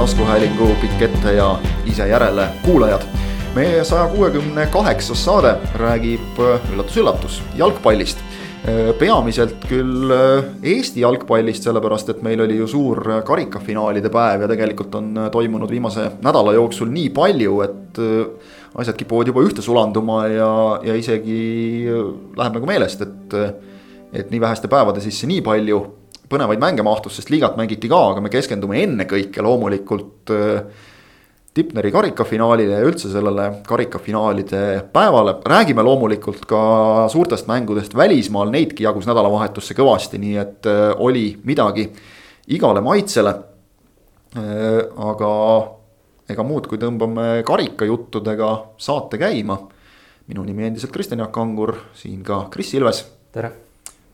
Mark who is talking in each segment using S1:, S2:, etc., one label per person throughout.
S1: Taskuhäälingu pikk ette ja ise järele kuulajad. meie saja kuuekümne kaheksas saade räägib üllatus-üllatus jalgpallist. peamiselt küll Eesti jalgpallist, sellepärast et meil oli ju suur karikafinaalide päev ja tegelikult on toimunud viimase nädala jooksul nii palju, et asjad kipuvad juba ühte sulanduma ja, ja isegi läheb nagu meelest, et, et nii väheste päevade sisse nii palju põnevaid mänge mahtus, sest liigat mängiti ka, aga me keskendume ennekõike loomulikult äh, Tipneri karikafinaalile ja üldse sellele karikafinaalide päevale. räägime loomulikult ka suurtest mängudest välismaal, neidki jagus nädalavahetusse kõvasti, nii et äh, oli midagi igale maitsele. Äh, aga ega muud, kui tõmbame karikajuttudega saate käima. minu nimi endiselt Kristjan Jaak Angur, siin ka Kris Ilves.
S2: tere.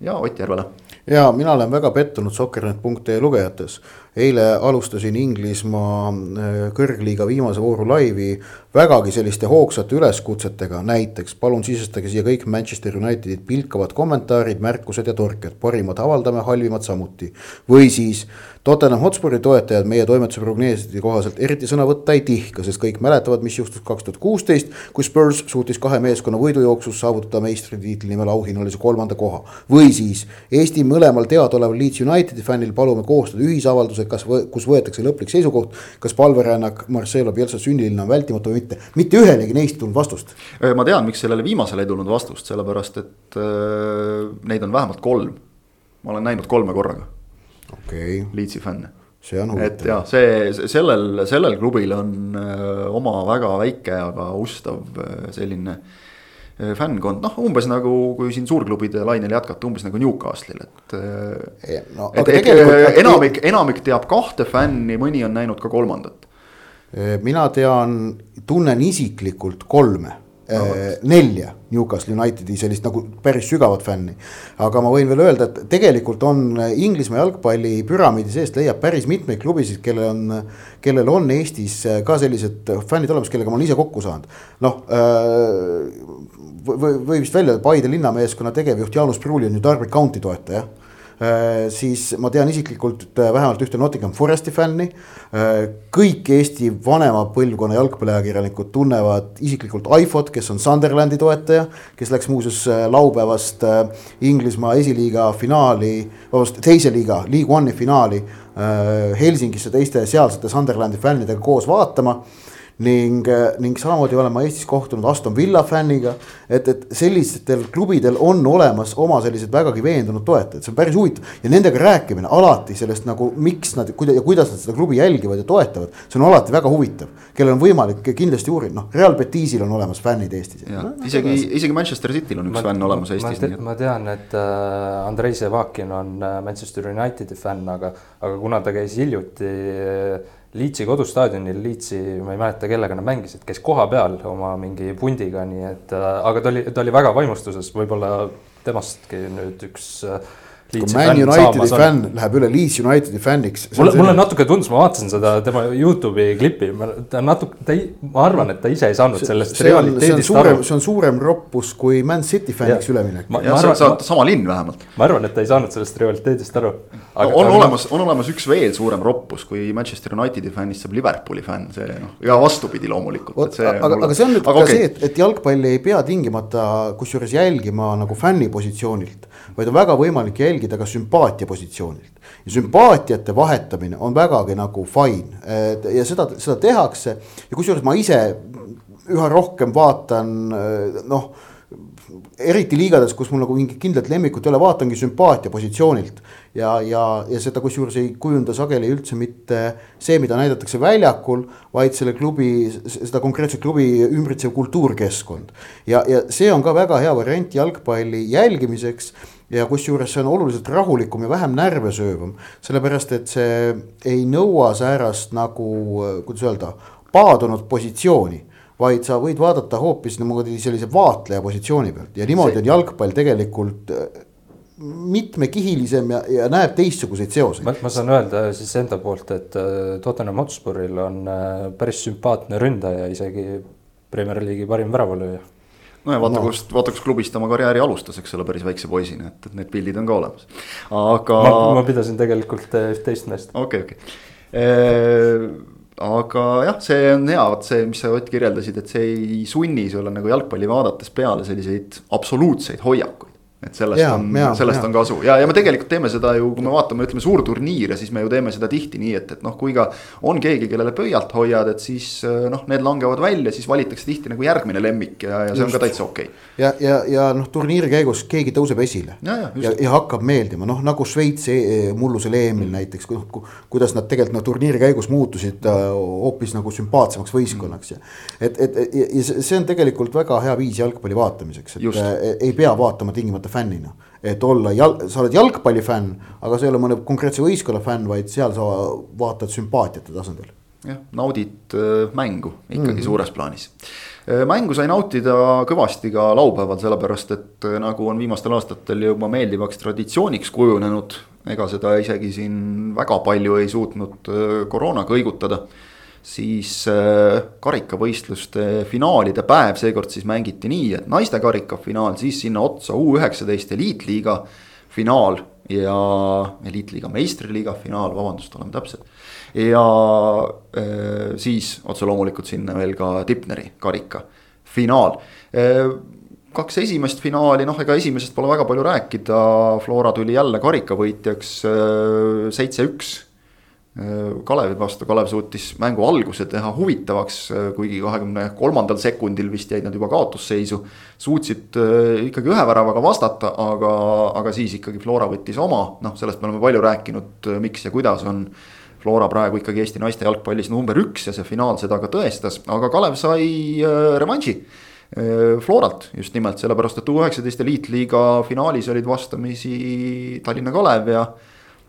S1: ja Ott Järvela
S3: ja mina olen väga pettunud Soccernet.ee lugejates. eile alustasin Inglismaa äh, kõrgliiga viimase vooru laivi vägagi selliste hoogsate üleskutsetega, näiteks palun sisestage siia kõik Manchester Unitedit pilkavad kommentaarid, märkused ja torked, parimad avaldame, halvimad samuti. või siis Tottenham Hotspuri toetajad meie toimetuse prognooside kohaselt eriti sõna võtta ei tihka, sest kõik mäletavad, mis juhtus kaks tuhat kuusteist, kui Spurs suutis kahe meeskonna võidujooksus saavutada meistritiitli nimel auhinnalise kolmanda koha. või siis Eesti mõlemal teadaoleval Leeds Unitedi fännil palume koostada ühisavalduse, kas, kus võetakse lõplik seisukoht, kas palverännak Marcelo Pielsa sünniline on vältimatu või mitte. Mitte ühelegi neist ei tulnud vastust.
S1: ma tean, miks sellele viimasele ei tulnud vastust, sellepärast et äh, neid on vähemalt kolm. ma olen näinud kolme korraga
S3: okei okay..
S1: Leedsi fänne.
S3: see on
S1: huvitav. et jah, see, sellel, sellel klubil on öö, oma väga väike, aga ustav öö, selline fännkond, noh umbes nagu kui siin suurklubide lainel jätkata, umbes nagu Newcastle'il, et. No, et, et enamik, enamik teab kahte fänni, mõni on näinud ka kolmandat.
S3: Mina tean, tunnen isiklikult kolme no, nelja Newcastle Unitedi sellist nagu päris sügavat fänni. aga ma võin veel öelda, et tegelikult on Inglismaa jalgpalli püramiidi seest leiab päris mitmeid klubisid, kellel on, kellel on Eestis ka sellised fännid olemas, kellega ma olen ise kokku saanud. noh või, vist välja, Paide linnameeskonna tegevjuht Jaanus Pruuli on ju Derby County toetaja siis ma tean isiklikult äh, vähemalt ühte Nottingham Foresti fänni. Äh, kõik Eesti vanema põlvkonna jalgpalliajakirjanikud tunnevad isiklikult Aifot, kes on Sunderlandi toetaja, kes läks muuseas laupäevast Inglismaa esiliiga finaali, vabandust, teise liiga, League One'i finaali Helsingisse teiste sealsete Sunderlandi fännidega koos vaatama ning, ning samamoodi olen ma Eestis kohtunud Aston Villa fänniga. et, et sellistel klubidel on olemas oma sellised vägagi veendunud toetajad, see on päris huvitav ja nendega rääkimine alati sellest nagu, miks nad kuida, ja kuidas nad seda klubi jälgivad ja toetavad. see on alati väga huvitav, kellel on võimalik kindlasti uurida, noh Real Betisil on olemas fännid Eestis.
S1: No, isegi, isegi Manchester Cityl on üks ma, fänn olemas Eestis.
S2: ma, te, ma tean, et äh, Andrei Sevakin on äh, Manchester Unitedi fänn, aga, aga kuna ta käis hiljuti äh, Leedsi kodustaadionil, Leedsi, ma ei mäleta, kellega nad mängisid, käis kohapeal oma mingi pundiga, nii et äh, aga ta oli, ta oli väga vaimustuses, võib-olla temastki nüüd üks äh,
S3: kui Man Unitedi fänn läheb üle Leeds Unitedi fänniks.
S2: mulle, mulle natuke tundus, ma vaatasin seda tema Youtube'i klippi, ta natuke, ta ei, ma arvan, et ta ise ei saanud sellest
S3: see realiteedist aru. see on suurem roppus kui Man City fänniks üleminek.
S1: see sama linn vähemalt.
S2: ma arvan, et ta ei saanud sellest realiteedist aru.
S1: No, on aga, olemas, on olemas üks veel suurem roppus, kui Manchester Unitedi fännist saab Liverpooli fänn, see noh, ja vastupidi loomulikult.
S3: aga, aga see on nüüd aga ka okay. see, et, et jalgpalli ei pea tingimata kusjuures jälgima nagu fänni positsioonilt, vaid on väga võimalik jälgida ka sümpaatia positsioonilt. ja sümpaatiate vahetamine on vägagi nagu fine ja seda, seda tehakse ja kusjuures ma ise üha rohkem vaatan noh eriti liigades, kus mul nagu mingit kindlat lemmikut ei ole, vaatangi sümpaatia positsioonilt. ja, ja, ja seda kusjuures ei kujunda sageli üldse mitte see, mida näidatakse väljakul, vaid selle klubi, seda konkreetset klubi ümbritsev kultuurkeskkond. ja, ja see on ka väga hea variant jalgpalli jälgimiseks ja kusjuures see on oluliselt rahulikum ja vähem närve söövam, sellepärast et see ei nõua säärast nagu, kuidas öelda, paadunud positsiooni vaid sa võid vaadata hoopis niimoodi sellise vaatleja positsiooni pealt ja niimoodi see... on jalgpall tegelikult äh, mitmekihilisem ja, ja näeb teistsuguseid seoseid.
S2: ma saan öelda siis enda poolt, et äh, Tottenham Hotspuril on äh, päris sümpaatne ründaja, isegi Premier League'i parim väravalööja
S1: no ja vaata no., kust, vaata kus klubis ta oma karjääri alustas, eks ole, päris väikse poisina, et, et need pildid on ka olemas, aga.
S2: ma pidasin tegelikult üht-teist meest.
S1: okei okei okay aga jah, see on hea, vot see, mis sa Ott kirjeldasid, et see ei sunni sulle nagu jalgpalli vaadates peale selliseid absoluutseid hoiakuid et sellest ja, on, sellest ja. on kasu ja, ja me tegelikult teeme seda ju, kui me vaatame, ütleme suurturniire, siis me ju teeme seda tihti nii, et, et noh, kui ka on keegi, kellele pöialt hoiad, et siis äh, noh, need langevad välja, siis valitakse tihti nagu järgmine lemmik ja, ja see Just. on ka täitsa okei okay..
S3: ja, ja, ja noh, turniiri käigus keegi tõuseb esile ja, ja, ja, ja hakkab meeldima, noh nagu Šveitsi e, mullusel EM-il mm. näiteks, kuidas nad tegelikult noh, turniiri käigus muutusid äh, hoopis nagu sümpaatsemaks võistkonnaks ja. et, et ja see on tegelikult väga hea viis jalgpalli vaatamiseks, et Just. Äh, ei pea vaatama tingimata fännina. et olla jal-, sa oled jalgpallifänn, aga sa ei ole mõne konkreetse võistkonna fänn, vaid seal sa vaatad sümpaatiate tasandil.
S1: jah, naudid äh, mängu ikkagi mm -hmm. suures plaanis äh, mängu sai nautida kõvasti ka laupäeval, sellepärast et äh, nagu on viimastel aastatel juba meeldivaks traditsiooniks kujunenud, ega seda isegi siin väga palju ei suutnud koroona kõigutada siis äh, karikavõistluste finaalide päev seekord siis mängiti nii, et naiste karikafinaal, siis sinna otsa U üheksateist eliitliiga finaal ja eliitliiga meistriliiga finaal, vabandust, oleme täpsed. ja äh, siis otse loomulikult sinna veel ka Tipneri karika finaal äh, kaks esimest finaali, noh, ega esimesest pole väga palju rääkida, Flora tuli jälle karikavõitjaks seitse-üks Kalevi vastu, Kalev suutis mängu alguse teha huvitavaks, kuigi kahekümne kolmandal sekundil vist jäid nad juba kaotusseisu. suutsid äh, ikkagi ühe väravaga vastata, aga, aga siis ikkagi Flora võttis oma, noh, sellest me oleme palju rääkinud, miks ja kuidas on. Flora praegu ikkagi Eesti naiste jalgpallis number üks ja see finaal seda ka tõestas, aga Kalev sai äh, revanši. Äh, Floralt just nimelt, sellepärast et U19 eliitliiga finaalis olid vastamisi Tallinna Kalev ja,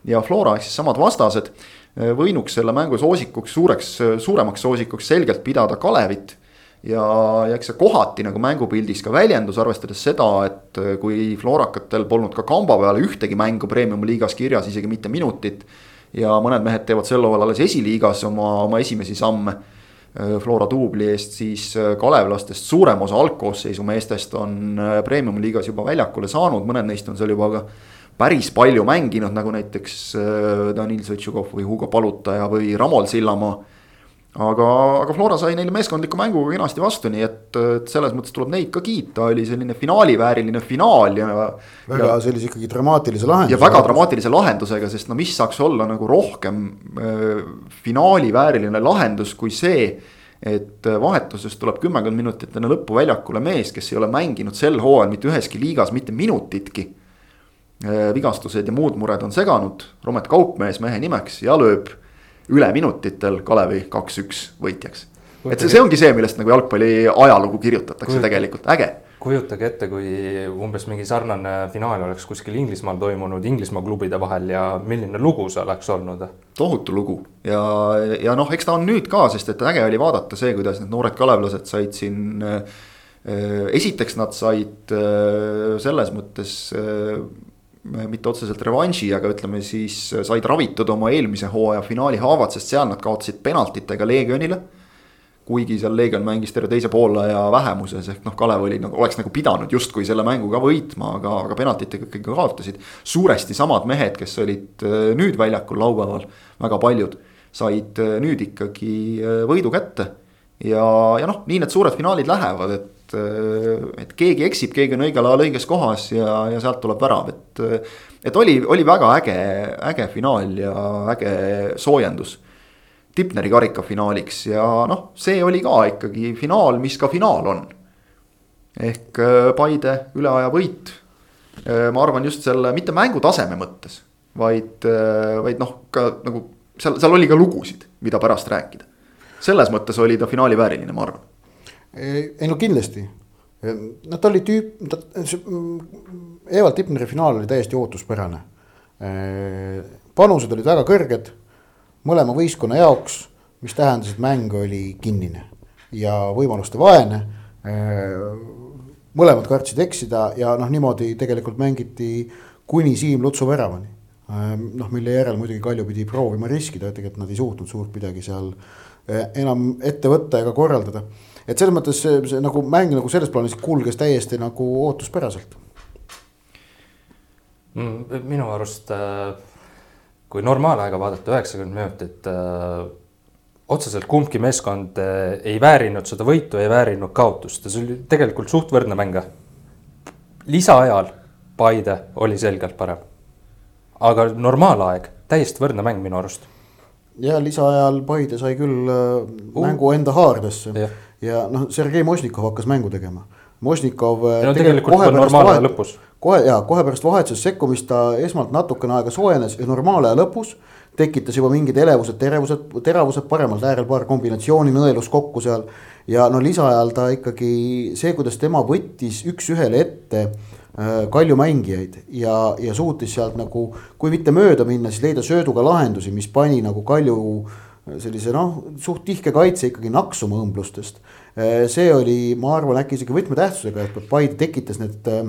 S1: ja Flora ehk siis samad vastased Äh, võinuks selle mängu soosikuks, suureks, suuremaks soosikuks selgelt pidada Kalevit. ja, ja eks see kohati nagu mängupildis ka väljendus, arvestades seda, et äh, kui Florakatel polnud ka kamba peale ühtegi mängu premium-liigas kirjas, isegi mitte minutit. ja mõned mehed teevad sel hooajal alles esiliigas oma, oma esimesi samme. Äh, Flora duubli eest, siis kalevlastest suurem osa algkoosseisu meestest on premium-liigas juba väljakule saanud, mõned neist on seal juba ka päris palju mänginud, nagu näiteks äh, Danil Sõtšukov või Hugo Palutaja või Ramol Sillamaa. aga, aga Flora sai neile meeskondliku mänguga kenasti vastu, nii et, et selles mõttes tuleb neid ka kiita, oli selline finaalivääriline finaal ja.
S3: väga ja, sellise ikkagi dramaatilise lahendusega.
S1: ja väga dramaatilise lahendusega, sest no mis saaks olla nagu rohkem äh, finaalivääriline lahendus kui see et vahetusest tuleb kümmekond minutit enne lõppu väljakule mees, kes ei ole mänginud sel hooajal mitte üheski liigas mitte minutitki Äh, vigastused ja muud mured on seganud, Romet Kaupmees mehe nimeks ja lööb üle minutitel Kalevi kaks-üks võitjaks. et see, see ongi see, millest nagu jalgpalli ajalugu kirjutatakse Kujutage, tegelikult, äge.
S2: kujutage ette, kui umbes mingi sarnane finaal oleks kuskil Inglismaal toimunud Inglismaa klubide vahel ja milline lugu see oleks olnud?
S1: tohutu lugu ja, ja noh, eks ta on nüüd ka, sest et äge oli vaadata see, kuidas need noored kalevlased said siin äh, esiteks nad said äh, selles mõttes mitte otseselt revanši, aga ütleme siis said ravitud oma eelmise hooaja finaali haavad, sest seal nad kaotasid penaltitega Leegionile. kuigi seal Leegion mängis terve teise poolaja vähemuses, ehk noh, Kalev oli nagu, oleks nagu pidanud justkui selle mängu ka võitma, aga, aga penaltitega ikkagi kaotasid. suuresti samad mehed, kes olid äh, nüüd väljakul laupäeval, väga paljud, said äh, nüüd ikkagi äh, võidu kätte. ja, ja noh, nii need suured finaalid lähevad, et et, äh, et keegi eksib, keegi on õigel ajal õiges kohas ja, ja sealt tuleb värav, et. et oli, oli väga äge, äge finaal ja äge soojendus. Tipneri karika finaaliks ja noh, see oli ka ikkagi finaal, mis ka finaal on. ehk äh, Paide üleaja võit. Äh, ma arvan just selle, mitte mängutaseme mõttes, vaid, vaid noh, ka nagu seal, seal oli ka lugusid, mida pärast rääkida. selles mõttes oli ta finaali vääriline, ma arvan
S3: ei no kindlasti. no ta oli tüüp, ta, Evald Tipneri finaal oli täiesti ootuspärane. panused olid väga kõrged mõlema võistkonna jaoks, mis tähendas, et mäng oli kinnine ja võimaluste vaene. mõlemad kartsid eksida ja noh, niimoodi tegelikult mängiti kuni Siim Lutsu väravani. noh, mille järel muidugi Kalju pidi proovima riskida, tegelikult nad ei suutnud suurt midagi seal enam ette võtta ega korraldada et selles mõttes see, see nagu mäng nagu selles plaanis kulges täiesti nagu ootuspäraselt
S2: mm,. minu arust äh, kui normaalaega vaadata, üheksakümmend minutit äh,, otseselt kumbki meeskond äh, ei väärinud seda võitu, ei väärinud kaotust ja see oli tegelikult suht võrdne mäng. lisaajal Paide oli selgelt parem. aga normaalaeg, täiesti võrdne mäng minu arust.
S3: ja lisaajal Paide sai küll äh, mängu enda haardesse ja, noh, Sergei Mošnikov hakkas mängu tegema Mošnikov.
S2: Äh, no tegelikult kohe normaalaja lõpus.
S3: kohe ja kohe pärast vahetuses sekkumist ta esmalt natukene aega soojenes ja normaalaja lõpus tekitas juba mingid elevused, terevused, teravused paremalt äärel paar kombinatsiooni nõelus kokku seal. ja no lisaajal ta ikkagi see, kuidas tema võttis üks-ühele ette äh, Kalju mängijaid ja, ja suutis sealt nagu, kui mitte mööda minna, siis leida sööduga lahendusi, mis pani nagu Kalju sellise noh, suht tihke kaitse ikkagi naksuma õmblustest Äh, see oli, ma arvan, äkki isegi võtmetähtsusega, et Paide tekitas need, äh,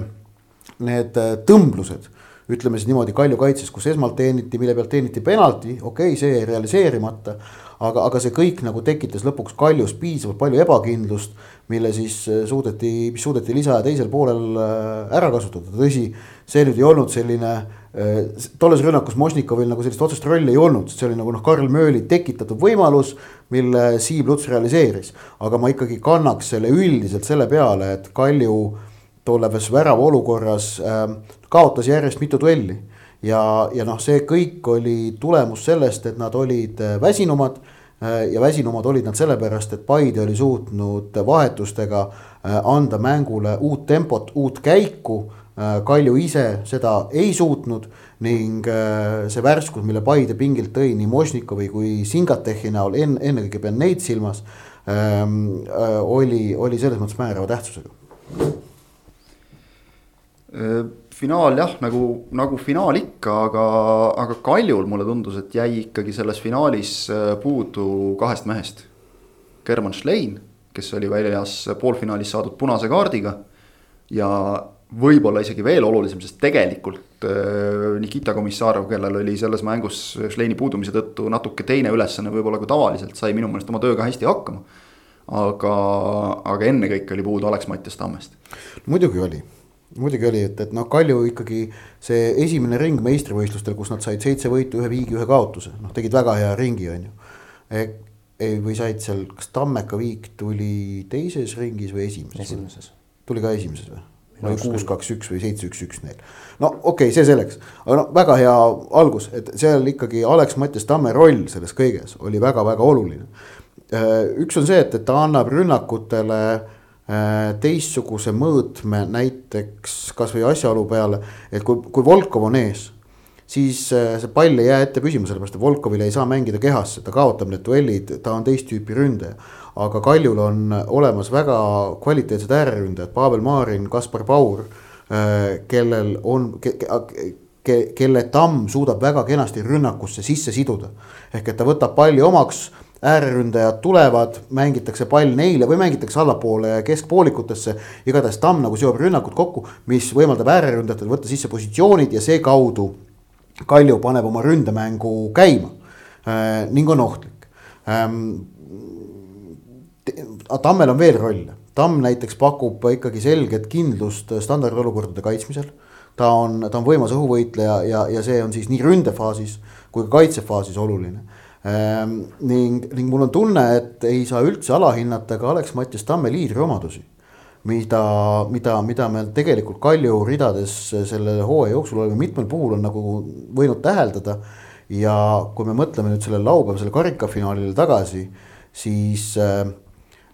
S3: need äh, tõmblused ütleme siis niimoodi Kalju kaitses, kus esmalt teeniti, mille pealt teeniti penalti, okei okay,, see jäi realiseerimata. aga, aga see kõik nagu tekitas lõpuks Kaljus piisavalt palju ebakindlust, mille siis suudeti, mis suudeti lisaaja teisel poolel ära kasutada, tõsi, see nüüd ei olnud selline tolles rünnakus Mošnikovil nagu sellist otsest rolli ei olnud, see oli nagu noh, Karl Mööli tekitatud võimalus, mille Siim Luts realiseeris. aga ma ikkagi kannaks selle üldiselt selle peale, et Kalju tolles värava olukorras äh, kaotas järjest mitu duelli. ja, ja noh, see kõik oli tulemus sellest, et nad olid äh, väsinumad äh, ja väsinumad olid nad sellepärast, et Paide oli suutnud vahetustega äh, anda mängule uut tempot, uut käiku Äh, Kalju ise seda ei suutnud ning äh, see värskus, mille Paide pingilt tõi nii Mošnikovi kui Singatehi näol, enne, ennekõike pean neid silmas, ähm, äh, oli, oli selles mõttes määrava tähtsusega.
S1: finaal jah, nagu, nagu finaal ikka, aga, aga Kaljul mulle tundus, et jäi ikkagi selles finaalis puudu kahest mehest. German Schlein, kes oli väljas poolfinaalis saadud punase kaardiga ja võib-olla isegi veel olulisem, sest tegelikult äh, Nikita Komissarov, kellel oli selles mängus Schleini puudumise tõttu natuke teine ülesanne võib-olla kui tavaliselt, sai minu meelest oma tööga hästi hakkama. aga, aga ennekõike oli puudu Alex-Mattias Tammest.
S3: muidugi oli, muidugi oli, et, et noh, Kalju ikkagi see esimene ring meistrivõistlustel, kus nad said seitse võitu, ühe viigi, ühe kaotuse, noh, tegid väga hea ringi, on ju. ei, või said seal, kas Tammeka viik tuli teises ringis või esimeses?
S2: esimeses.
S3: tuli ka esimeses või? Või kuus, kaks, üks või seitse, üks, üks neil. no okei okay,, see selleks, aga no väga hea algus, et seal ikkagi Alex-Mattias Tamme roll selles kõiges oli väga-väga oluline. Äh, üks on see, et, et ta annab rünnakutele äh, teistsuguse mõõtme näiteks kasvõi asjaolu peale, et kui, kui Volkov on ees siis äh, see pall ei jää ette püsima, sellepärast et Volkovil ei saa mängida kehasse, ta kaotab need duellid, ta on teist tüüpi ründaja aga Kaljul on olemas väga kvaliteetsed ääreründajad, Pavel Marin, Kaspar Paur, äh, kellel on ke,, ke, kelle tamm suudab väga kenasti rünnakusse sisse siduda. ehk et ta võtab palli omaks, ääreründajad tulevad, mängitakse pall neile või mängitakse allapoole keskpoolikutesse. igatahes tamm nagu seob rünnakud kokku, mis võimaldab ääreründajatel võtta sisse positsioonid ja seekaudu Kalju paneb oma ründemängu käima äh, ning on ohtlik ähm, Tammel on veel rolle, Tamm näiteks pakub ikkagi selget kindlust standardolukordade kaitsmisel. ta on, ta on võimas õhuvõitleja ja, ja see on siis nii ründefaasis kui ka kaitsefaasis oluline ehm,. ning, ning mul on tunne, et ei saa üldse alahinnata ka Alex-Mattias Tamme liidriomadusi mida, mida, mida me tegelikult Kalju ridades selle hooaja jooksul oleme mitmel puhul on nagu võinud täheldada. ja kui me mõtleme nüüd sellele laupäevasele karikafinaalile tagasi, siis äh,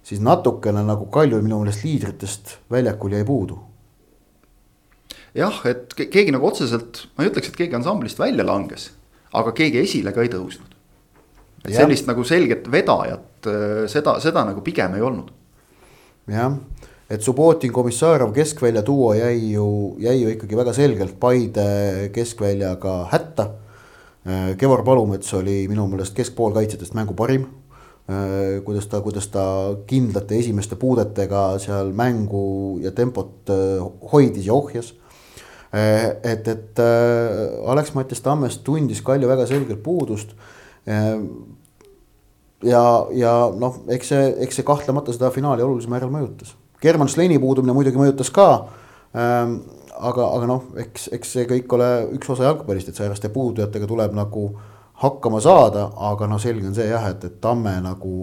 S3: siis natukene nagu Kaljul minu meelest liidritest väljakul jäi puudu.
S1: jah, et keegi nagu otseselt, ma ei ütleks, et keegi ansamblist välja langes, aga keegi esile ka ei tõusnud. et ja. sellist nagu selget vedajat, äh, seda, seda nagu pigem ei olnud.
S3: jah, et Subbotin, Komissarov keskvälja duo jäi ju, jäi ju ikkagi väga selgelt Paide keskväljaga hätta. Äh, Kevvar Palumets oli minu meelest keskpoolkaitsjatest mängu parim kuidas ta, kuidas ta kindlate esimeste puudetega seal mängu ja tempot äh, hoidis ja ohjas. Äh, et, et Alex-Mattias Tammest tundis Kalju väga selgelt puudust. ja, ja noh, eks see, eks see kahtlemata seda finaali olulisel määral mõjutas. German Sleni puudumine muidugi mõjutas ka. aga, aga noh, eks, eks see kõik ole üks osa jalgpallist, et sääraste puudujatega tuleb nagu hakkama saada, aga noh, selge on see jah, et, et Tamme nagu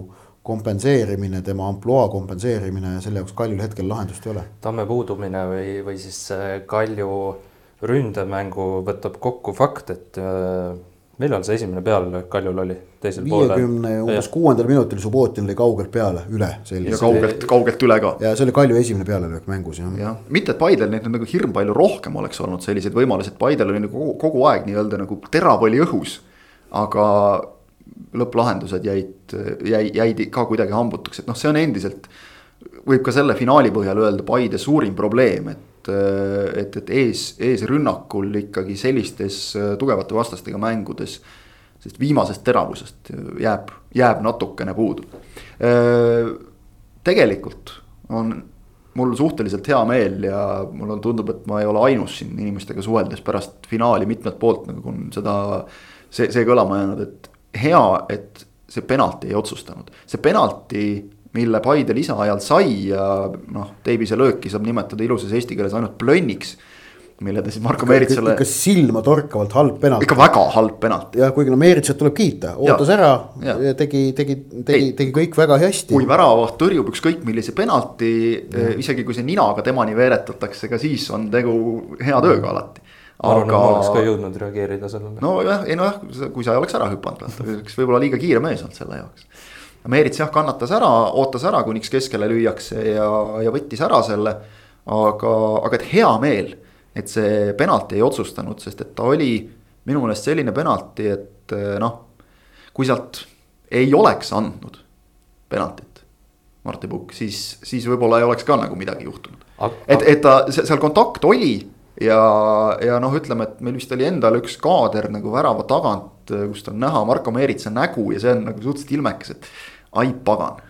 S3: kompenseerimine, tema ampluaa kompenseerimine, selle jaoks Kaljul hetkel lahendust ei ole.
S2: Tamme puudumine või, või siis Kalju ründemängu võtab kokku fakt, et äh, millal see esimene pealelöök Kaljul oli?
S3: viiekümne umbes kuuendal minutil Subbotin lõi kaugelt peale, üle.
S1: ja kaugelt, kaugelt üle ka.
S3: ja see oli Kalju esimene pealelöök mängus jah.
S1: jah, mitte et Paidel neid nagu hirm palju rohkem oleks olnud selliseid võimalusi, et Paidel oli nagu kogu, kogu aeg nii-öelda nagu terav oli õhus. Aga lõpplahendused jäid, jäi, jäid ka kuidagi hambutuks, et noh, see on endiselt. võib ka selle finaali põhjal öelda Paide suurim probleem, et, et, et ees, eesrünnakul ikkagi sellistes tugevate vastastega mängudes. sest viimasest teravusest jääb, jääb natukene puudu. tegelikult on mul suhteliselt hea meel ja mulle tundub, et ma ei ole ainus siin inimestega suheldes pärast finaali mitmelt poolt nagu on seda. See, see kõlama jäänud, et hea, et see penalti ei otsustanud, see penalti, mille Paide lisaajal sai ja noh, Teibise lööki saab nimetada ilusas eesti keeles ainult plönniks mille ta siis Marko Meeritsale.
S3: ikka silmatorkavalt halb penalt.
S1: ikka väga halb penalt.
S3: jah, kuigi no Meeritsat tuleb kiita, ootas ja. ära ja. tegi, tegi, tegi, tegi kõik väga hästi.
S1: kui väravavaht tõrjub ükskõik millise penalti, eh, isegi kui see ninaga temani veeretatakse, ka siis on tegu hea tööga alati
S2: arvan aga..., et ma oleks ka jõudnud reageerida sellele.
S1: nojah, ei nojah, kui sa ei oleks ära hüpanud, vaata, oleks võib-olla liiga kiire mees olnud selle jaoks. Meerits jah, kannatas ära, ootas ära, kuniks keskele lüüakse ja, ja võttis ära selle. aga, aga et hea meel, et see penalti ei otsustanud, sest et ta oli minu meelest selline penalti, et noh. kui sealt ei oleks andnud penaltit, Martti Pukk, siis, siis võib-olla ei oleks ka nagu midagi juhtunud. et, et ta seal kontakt oli ja, ja noh, ütleme, et meil vist oli endal üks kaader nagu värava tagant, kust on näha Marko Meeritsa nägu ja see on nagu suhteliselt ilmekas, et ai pagan.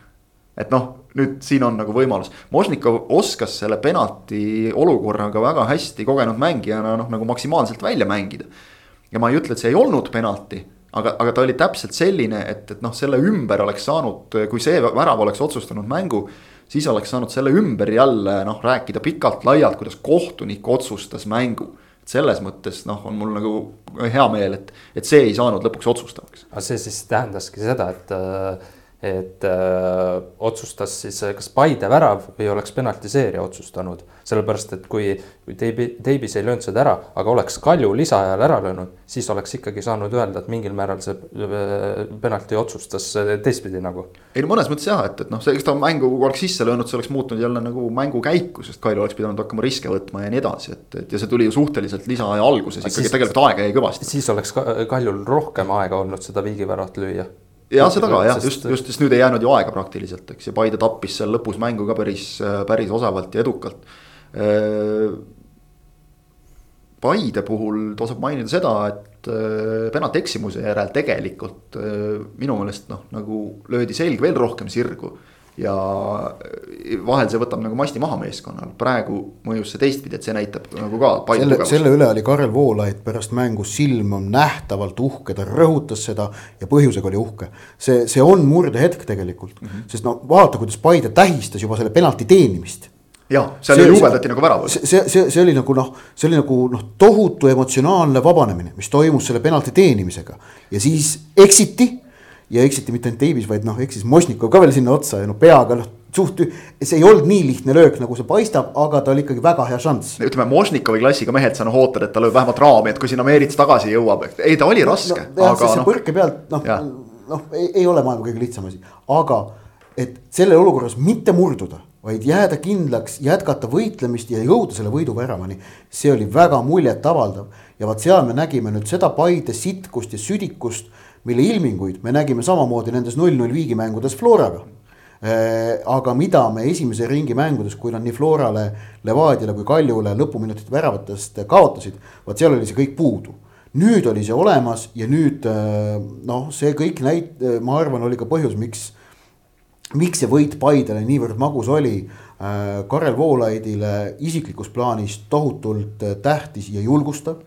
S1: et noh, nüüd siin on nagu võimalus, Možnikov oskas selle penalti olukorraga väga hästi kogenud mängijana noh, nagu maksimaalselt välja mängida. ja ma ei ütle, et see ei olnud penalti, aga, aga ta oli täpselt selline, et, et noh, selle ümber oleks saanud, kui see värav oleks otsustanud mängu siis oleks saanud selle ümber jälle noh, rääkida pikalt-laialt, kuidas kohtunik otsustas mängu. selles mõttes noh, on mul nagu hea meel, et, et see ei saanud lõpuks otsustavaks.
S2: aga see siis tähendaski seda, et et öö, otsustas siis kas Paide värav või oleks penaltiseerija otsustanud, sellepärast et kui, kui Teibi, Teibis ei löönud seda ära, aga oleks Kalju lisaajal ära löönud, siis oleks ikkagi saanud öelda, et mingil määral see penalti otsustas teistpidi nagu.
S1: ei no mõnes mõttes jah, et, et noh, see, eks ta mängu oleks sisse löönud, see oleks muutnud jälle nagu mängu käiku, sest Kalju oleks pidanud hakkama riske võtma ja nii edasi, et, et ja see tuli ju suhteliselt lisaaja alguses ikkagi tegelikult aega jäi kõvasti.
S2: siis oleks Kaljul rohkem aega olnud seda viigiväravat lüüa
S1: ja seda ka jah, just, just, sest nüüd ei jäänud ju aega praktiliselt, eks ja Paide tappis seal lõpus mängu ka päris, päris osavalt ja edukalt. Paide puhul tasub mainida seda, et penalti eksimuse järel tegelikult minu meelest noh, nagu löödi selg veel rohkem sirgu ja vahel see võtab nagu masti maha meeskonnal, praegu mõjus see teistpidi, et see näitab nagu ka.
S3: selle, selle üle oli Karel Voolaid pärast mängu silm on nähtavalt uhke, ta rõhutas seda ja põhjusega oli uhke. see, see on murdehetk tegelikult mm, -hmm. sest no vaata, kuidas Paide tähistas juba selle penalti teenimist
S1: jah, seal ju juubeldati nagu väraval.
S3: see, see, see, see oli nagu noh, see oli nagu noh, tohutu emotsionaalne vabanemine, mis toimus selle penalti teenimisega ja siis eksiti ja eksiti mitte ainult Davis, vaid noh, eksis Mošnikov ka veel sinna otsa ja no peaga noh, suht, see ei olnud nii lihtne löök, nagu see paistab, aga ta oli ikkagi väga hea šanss.
S1: ütleme, Mošnikovi klassiga mehed, sa noh ootad, et ta lööb vähemalt raami, et kui sinna Meerits tagasi jõuab, ei ta oli raske
S3: no,. aga noh. põrke pealt noh, noh ei, ei ole maailma kõige lihtsam asi, aga et selle olukorras mitte murduda, vaid jääda kindlaks, jätkata võitlemist ja jõuda selle võiduväravani. see oli väga muljetavaldav ja vot seal me nägime nüüd seda Paide sitkust ja südikust mille ilminguid me nägime samamoodi nendes null-null viigimängudes Floraga äh, aga mida me esimese ringi mängudes, kui nad nii Florale, Levadiale kui Kaljule lõpuminutite väravatest kaotasid, vot seal oli see kõik puudu. nüüd oli see olemas ja nüüd äh, noh, see kõik näit-, ma arvan, oli ka põhjus, miks, miks see võit Paidele niivõrd magus oli. Äh, Karel Voolaidile isiklikus plaanis tohutult tähtis ja julgustav,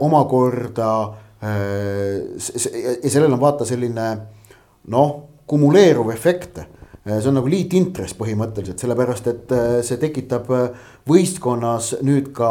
S3: omakorda Äh, ja sellel on vaata selline noh, kumuleeruv efekt. see on nagu liitintress põhimõtteliselt, sellepärast et see tekitab võistkonnas nüüd ka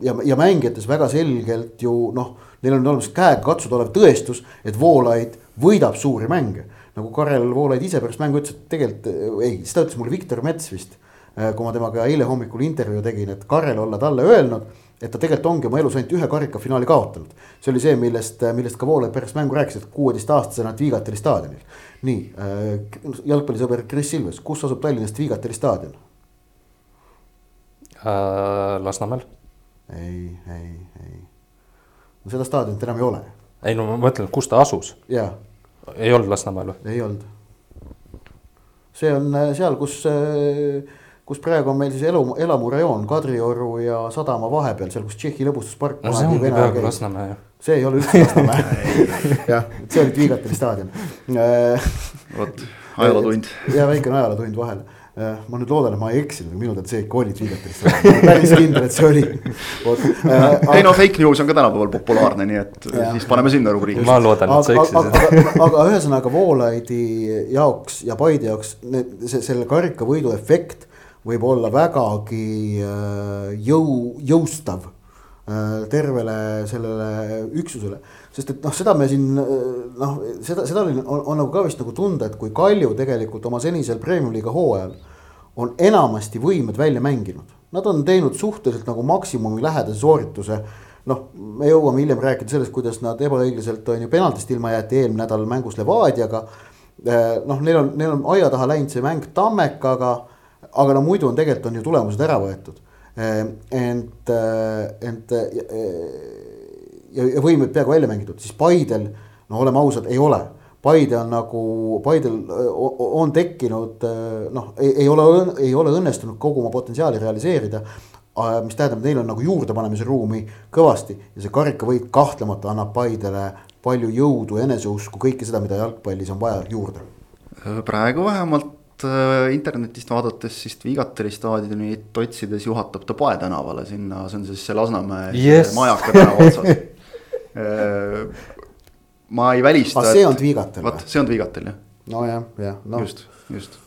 S3: ja, ja mängijates väga selgelt ju noh, neil on olemas käega katsuda olev tõestus, et Voolaid võidab suuri mänge. nagu Karel Voolaid ise pärast mängu ütles, et tegelikult ei, seda ütles mulle Viktor Mets vist. Kui ma temaga eile hommikul intervjuu tegin, et Karel olla talle öelnud et ta tegelikult ongi oma elus ainult ühe karikafinaali kaotanud. see oli see, millest, millest ka Voolaid pärast mängu rääkis, et kuueteistaastasena Tvigateri staadionil. nii äh,, jalgpallisõber Kris Ilves, kus asub Tallinnas Tvigateri staadion
S2: äh,? Lasnamäel.
S3: ei, ei, ei. no seda staadionit enam ei ole.
S2: ei no ma mõtlen, kus ta asus. ei olnud Lasnamäel või?
S3: ei olnud. see on äh, seal, kus äh, kus praegu on meil siis elu, elamurajoon Kadrioru ja sadama vahepeal, seal kus Tšehhi lõbustuspark.
S2: no see ongi peaaegu Lasnamäe ju.
S3: see ei ole üldse Lasnamäe jah, see oli Tvigateri staadion.
S1: vot, ajalootund.
S3: ja väikene ajalootund vahele ma nüüd loodan, et ma ei eksinud, minu teada see ikka oli Twigaterist, päris kindel, et see oli.
S1: Äh, ei no fake news on ka tänapäeval populaarne, nii et ja. siis paneme sinna rubriiki.
S2: ma loodan, et sa eksisid.
S3: aga, aga, aga ühesõnaga Voolaidi jaoks ja Paide jaoks see, selle karikavõidu efekt võib olla vägagi äh, jõu, jõustav äh, tervele sellele üksusele. sest et noh, seda me siin äh, noh, seda, seda oli, on, on nagu ka vist nagu tunda, et kui Kalju tegelikult oma senisel premium-liiga hooajal on enamasti võimed välja mänginud. Nad on teinud suhteliselt nagu maksimumi lähedase soorituse. noh, me jõuame hiljem rääkida sellest, kuidas nad ebaõiglaselt on ju penaltist ilma jäeti eelmine nädal mängus Levadiaga. noh, neil on, neil on aia taha läinud see mäng Tammekaga aga no muidu on tegelikult on ju tulemused ära võetud. Ent, ent ja, ja võimed peaaegu välja mängitud, siis Paidel, no oleme ausad, ei ole. Paide on nagu, Paidel on tekkinud noh, ei ole, ei ole õnnestunud kogu oma potentsiaali realiseerida. mis tähendab, neil on nagu juurdepanemise ruumi kõvasti ja see karikavõit kahtlemata annab Paidele palju jõudu, eneseusku, kõike seda, mida jalgpallis on vaja juurde.
S1: praegu vähemalt Äh, internetist vaadates siis Vigateri staadionit otsides juhatab ta Pae tänavale sinna, see on siis see Lasnamäe
S2: yes.
S1: majaka tänava otsas äh, ma ei välista.
S3: see on Vigatel
S1: või? vot, see on Vigatel jah.
S3: nojah, jah no.,
S1: just, just.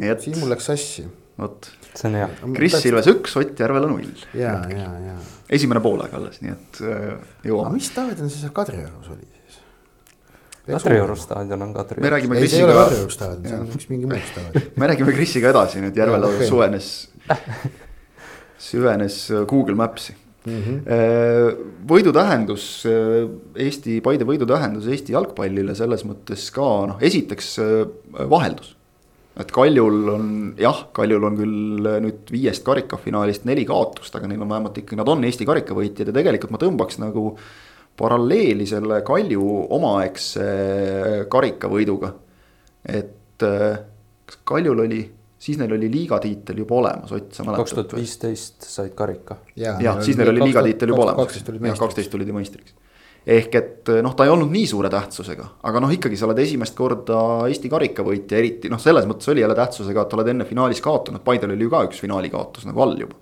S1: nii et.
S3: siin mul läks sassi.
S1: vot.
S2: see on hea.
S1: Kris Ilves üks, Ott Järvela null.
S3: ja, ja, ja.
S1: esimene poolaeg alles, nii et äh, jõuame.
S3: aga mis staadion see seal Kadriorus oli?
S2: Kadrioru staadion on Kadrioru.
S1: me räägime
S3: Krisiga. ei, see ei ole Kadrioru staadion, see on üks mingi muu staadion.
S1: me räägime Krisiga edasi nüüd, Järvel okay. süvenes, süvenes Google Maps'i mm. -hmm. võidu tähendus, Eesti, Paide võidu tähendus Eesti jalgpallile selles mõttes ka noh, esiteks vaheldus. et Kaljul on jah, Kaljul on küll nüüd viiest karikafinaalist neli kaotust, aga neil on vähemalt ikkagi, nad on Eesti karikavõitjad ja tegelikult ma tõmbaks nagu paralleeli selle Kalju omaaegse karikavõiduga. et äh, kas Kaljul oli, siis neil oli liigatiitel juba olemas, Ott, sa mäletad?
S2: kaks tuhat viisteist said karika.
S1: jah ja, siis neil oli liigatiitel juba olemas, kaksteist tulid ju meistriks. ehk et noh, ta ei olnud nii suure tähtsusega, aga noh, ikkagi sa oled esimest korda Eesti karikavõitja, eriti noh, selles mõttes oli jälle tähtsusega, et oled enne finaalis kaotanud, Paidel oli ju ka üks finaali kaotus nagu all juba.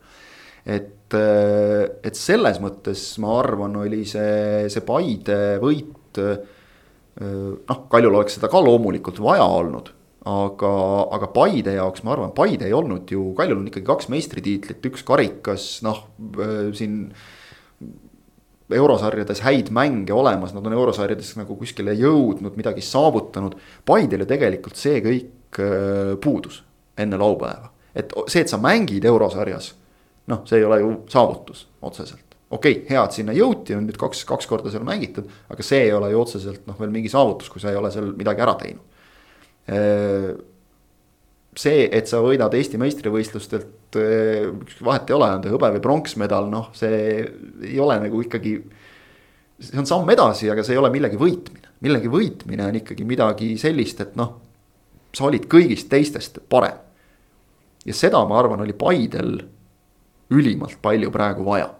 S1: et et, selles mõttes ma arvan, oli see, see Paide võit. noh, Kaljul oleks seda ka loomulikult vaja olnud, aga, aga Paide jaoks ma arvan, Paide ei olnud ju, Kaljul on ikkagi kaks meistritiitlit, üks karikas, noh siin eurosarjades häid mänge olemas, nad on eurosarjades nagu kuskile jõudnud, midagi saavutanud. Paidel ju tegelikult see kõik puudus enne laupäeva, et see, et sa mängid eurosarjas noh, see ei ole ju saavutus otseselt. okei okay,, hea, et sinna jõuti, on nüüd kaks, kaks korda seal mängitud, aga see ei ole ju otseselt noh, veel mingi saavutus, kui sa ei ole seal midagi ära teinud. see, et sa võidad Eesti meistrivõistlustelt, vahet ei ole, on ta hõbe või pronksmedal, noh, see ei ole nagu ikkagi. see on samm edasi, aga see ei ole millegi võitmine, millegi võitmine on ikkagi midagi sellist, et noh, sa olid kõigist teistest parem. ja seda, ma arvan, oli Paidel ülimalt palju praegu vaja.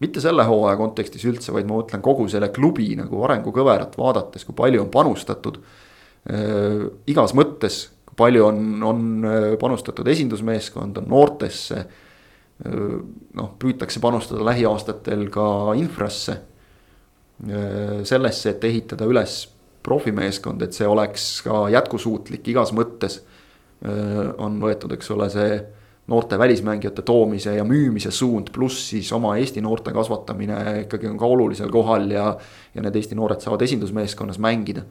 S1: mitte selle hooaja kontekstis üldse, vaid ma mõtlen kogu selle klubi nagu arengukõverat vaadates, kui palju on panustatud äh,. igas mõttes, kui palju on, on panustatud esindusmeeskonda, noortesse äh,. noh, püütakse panustada lähiaastatel ka infrasse äh,. sellesse, et ehitada üles profimeeskond, et see oleks ka jätkusuutlik igas mõttes on võetud, eks ole, see noorte välismängijate toomise ja müümise suund, pluss siis oma Eesti noorte kasvatamine ikkagi on ka olulisel kohal ja. ja need Eesti noored saavad esindusmeeskonnas mängida.